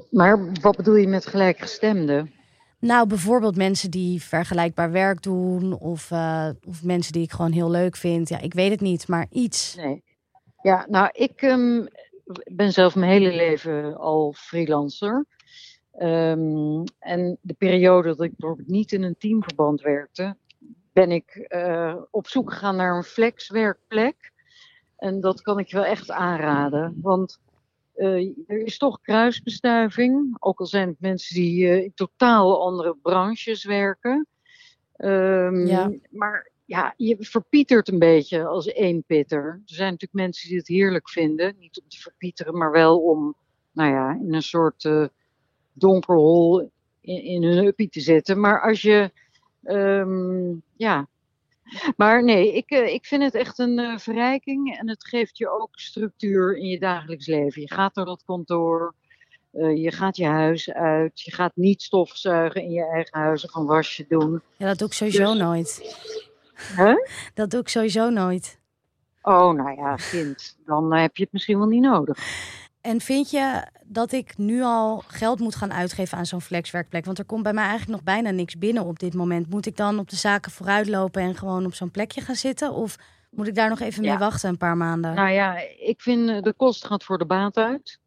Maar wat bedoel je met gelijkgestemden? Nou, bijvoorbeeld mensen die vergelijkbaar werk doen, of, eh, of mensen die ik gewoon heel leuk vind. Ja, ik weet het niet, maar iets. Nee. Ja, nou, ik ehm, ben zelf mijn hele leven al freelancer. Ehm, en de periode dat ik bijvoorbeeld niet in een teamverband werkte, ben ik eh, op zoek gegaan naar een flexwerkplek. En dat kan ik je wel echt aanraden. Want eh, er is toch kruisbestuiving. Ook al zijn het mensen die eh, in totaal andere branches werken. Ehm, Ja. Maar ja, je verpietert een beetje als eenpitter. Er zijn natuurlijk mensen die het heerlijk vinden. Niet om te verpieteren, maar wel om nou ja, in een soort donker hol in, in hun uppie te zitten. Maar als je, ehm, ja. Maar nee, ik, eh, ik vind het echt een eh, verrijking en het geeft je ook structuur in je dagelijks leven. Je gaat naar dat kantoor, eh, je gaat je huis uit, je gaat niet stofzuigen in je eigen huis of een wasje doen. Ja, dat doe ik sowieso Dus- nooit. Hè? Dat doe ik sowieso nooit. Oh, nou ja, kind, dan heb je het misschien wel niet nodig. En vind je dat ik nu al geld moet gaan uitgeven aan zo'n flexwerkplek? Want er komt bij mij eigenlijk nog bijna niks binnen op dit moment. Moet ik dan op de zaken vooruitlopen en gewoon op zo'n plekje gaan zitten? Of moet ik daar nog even mee wachten een paar maanden? Nou ja, ik vind eh, de kost gaat voor de baat uit.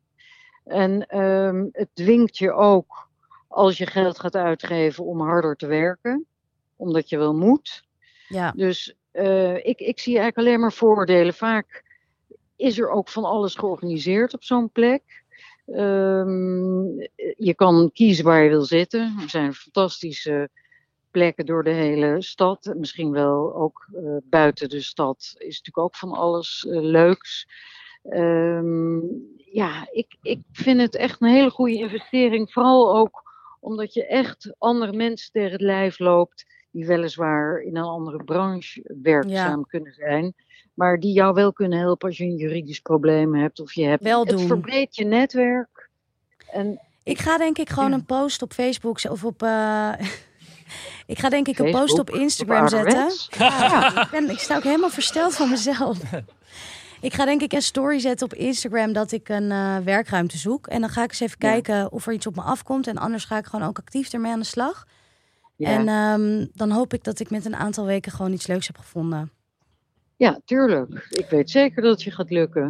En ehm, het dwingt je ook als je geld gaat uitgeven om harder te werken. Omdat je wel moet. ja. Dus eh, ik, ik zie eigenlijk alleen maar voordelen. Vaak is er ook van alles georganiseerd op zo'n plek. Ehm, je kan kiezen waar je wil zitten. Er zijn fantastische plekken door de hele stad. Misschien wel ook eh, buiten de stad is natuurlijk ook van alles eh, leuks. Ehm, ja, ik, ik vind het echt een hele goede investering. Vooral ook omdat je echt andere mensen tegen het lijf loopt. Die weliswaar in een andere branche werkzaam kunnen zijn. Maar die jou wel kunnen helpen als je een juridisch probleem hebt. Of je hebt. Wel het doen. verbreedt je netwerk. En Ik ga denk ik gewoon Ja. een post op Facebook of op. eh, ik ga denk ik een post op Instagram op zetten. Ja, ik, ben, ik sta ook helemaal versteld van mezelf. Ik ga denk ik een story zetten op Instagram dat ik een eh, werkruimte zoek. En dan ga ik eens even kijken of er iets op me afkomt. En anders ga ik gewoon ook actief ermee aan de slag. En ehm, dan hoop ik dat ik met een aantal weken gewoon iets leuks heb gevonden. Ja, tuurlijk. Ik weet zeker dat het je gaat lukken.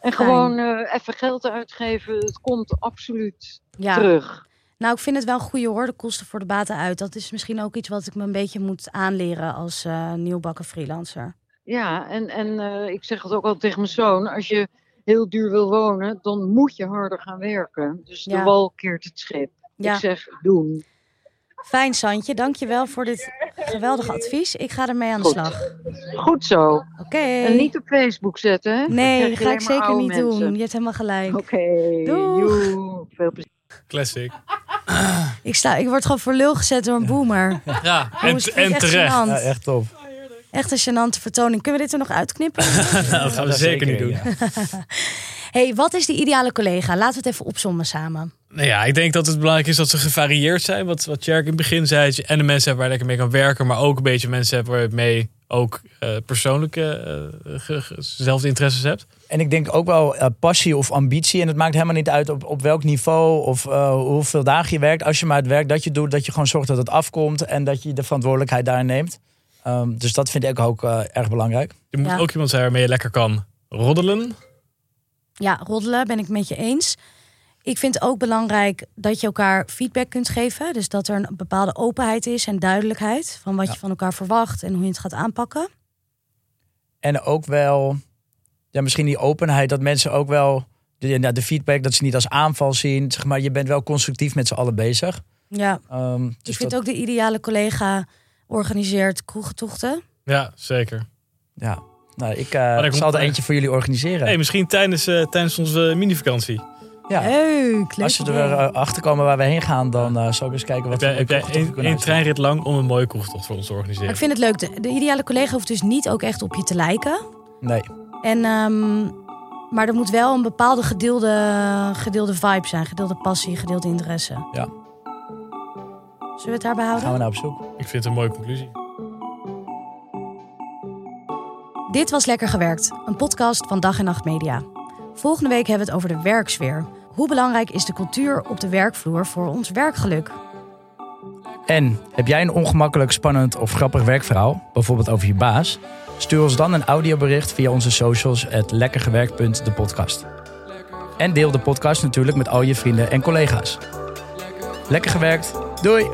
En Fijn. gewoon eh, even geld uitgeven, het komt absoluut Ja. terug. Nou, ik vind het wel een goede hoor, de kosten voor de baten uit. Dat is misschien ook iets wat ik me een beetje moet aanleren als eh, nieuwbakken freelancer. Ja, en, en eh, ik zeg het ook al tegen mijn zoon, als je heel duur wil wonen, dan moet je harder gaan werken. Dus Ja. de wal keert het schip. Ja. Ik zeg doen. Fijn, Santje. Dank je wel voor dit geweldige advies. Ik ga ermee aan de Goed. slag. Goed zo. Oké. En niet op Facebook zetten, hè? Nee, dat je ga ik zeker niet mensen. doen. Je hebt helemaal gelijk. Oké, Doeg. joe. Veel plezier. Classic. Ik, sta, ik word gewoon voor lul gezet door een boomer. Ja, en, en terecht. Ja, echt top. Echt een gênante vertoning. Kunnen we dit er nog uitknippen? Nou, dat gaan we Dat zeker niet doen. ja. hey, wat is die ideale collega? Laten we het even opzommen samen. Nou ja, ik denk dat het belangrijk is dat ze gevarieerd zijn. Wat, wat Tjerk in het begin zei. dat je En de mensen hebben waar je lekker mee kan werken. Maar ook een beetje mensen hebben waar je mee ook eh, persoonlijke eh, ge- zelfde interesses hebt. En ik denk ook wel eh, passie of ambitie. En het maakt helemaal niet uit op, op welk niveau of eh, hoeveel dagen je werkt. Als je maar het werk dat je doet, dat je gewoon zorgt dat het afkomt. En dat je de verantwoordelijkheid daarin neemt. Ehm, dus dat vind ik ook erg belangrijk. Je moet Ja. ook iemand zijn waarmee je lekker kan roddelen. Ja, roddelen ben ik met je eens. Ik vind ook belangrijk dat je elkaar feedback kunt geven. Dus dat er een bepaalde openheid is en duidelijkheid van wat Ja. je van elkaar verwacht en hoe je het gaat aanpakken. En ook wel, ja, misschien die openheid dat mensen ook wel de, ja, de feedback, dat ze niet als aanval zien. Zeg maar, je bent wel constructief met z'n allen bezig. Ja, Ehm, ik dus vind dat- ook de ideale collega organiseert kroegentochten. Ja, zeker. Ja, nou, ik eh ik zal er moet- eentje voor jullie organiseren. Hey, misschien tijdens, eh, tijdens onze mini-vakantie. ja. Leuk, Als ze er eh, achter komen waar we heen gaan, dan eh, zal ik eens kijken wat Heb jij, we heb jij één, treinrit lang om een mooie kroegtocht voor ons te Maar organiseren? ik vind het leuk. De, de ideale collega hoeft dus niet ook echt op je te lijken. Nee, En, ehm, maar er moet wel een bepaalde gedeelde, gedeelde vibe zijn. Gedeelde passie, gedeelde interesse. Ja. Zullen we het daarbij houden? gaan we naar op zoek. Ik vind het een mooie conclusie. Dit was Lekker Gewerkt, een podcast van Dag en Nacht Media. Volgende week hebben we het over de werksfeer. Hoe belangrijk is de cultuur op de werkvloer voor ons werkgeluk? En heb jij een ongemakkelijk, spannend of grappig werkverhaal, bijvoorbeeld over je baas? Stuur ons dan een audiobericht via onze socials at lekkergewerkt.depodcast. En deel de podcast natuurlijk met al je vrienden en collega's. Lekker gewerkt. Doei!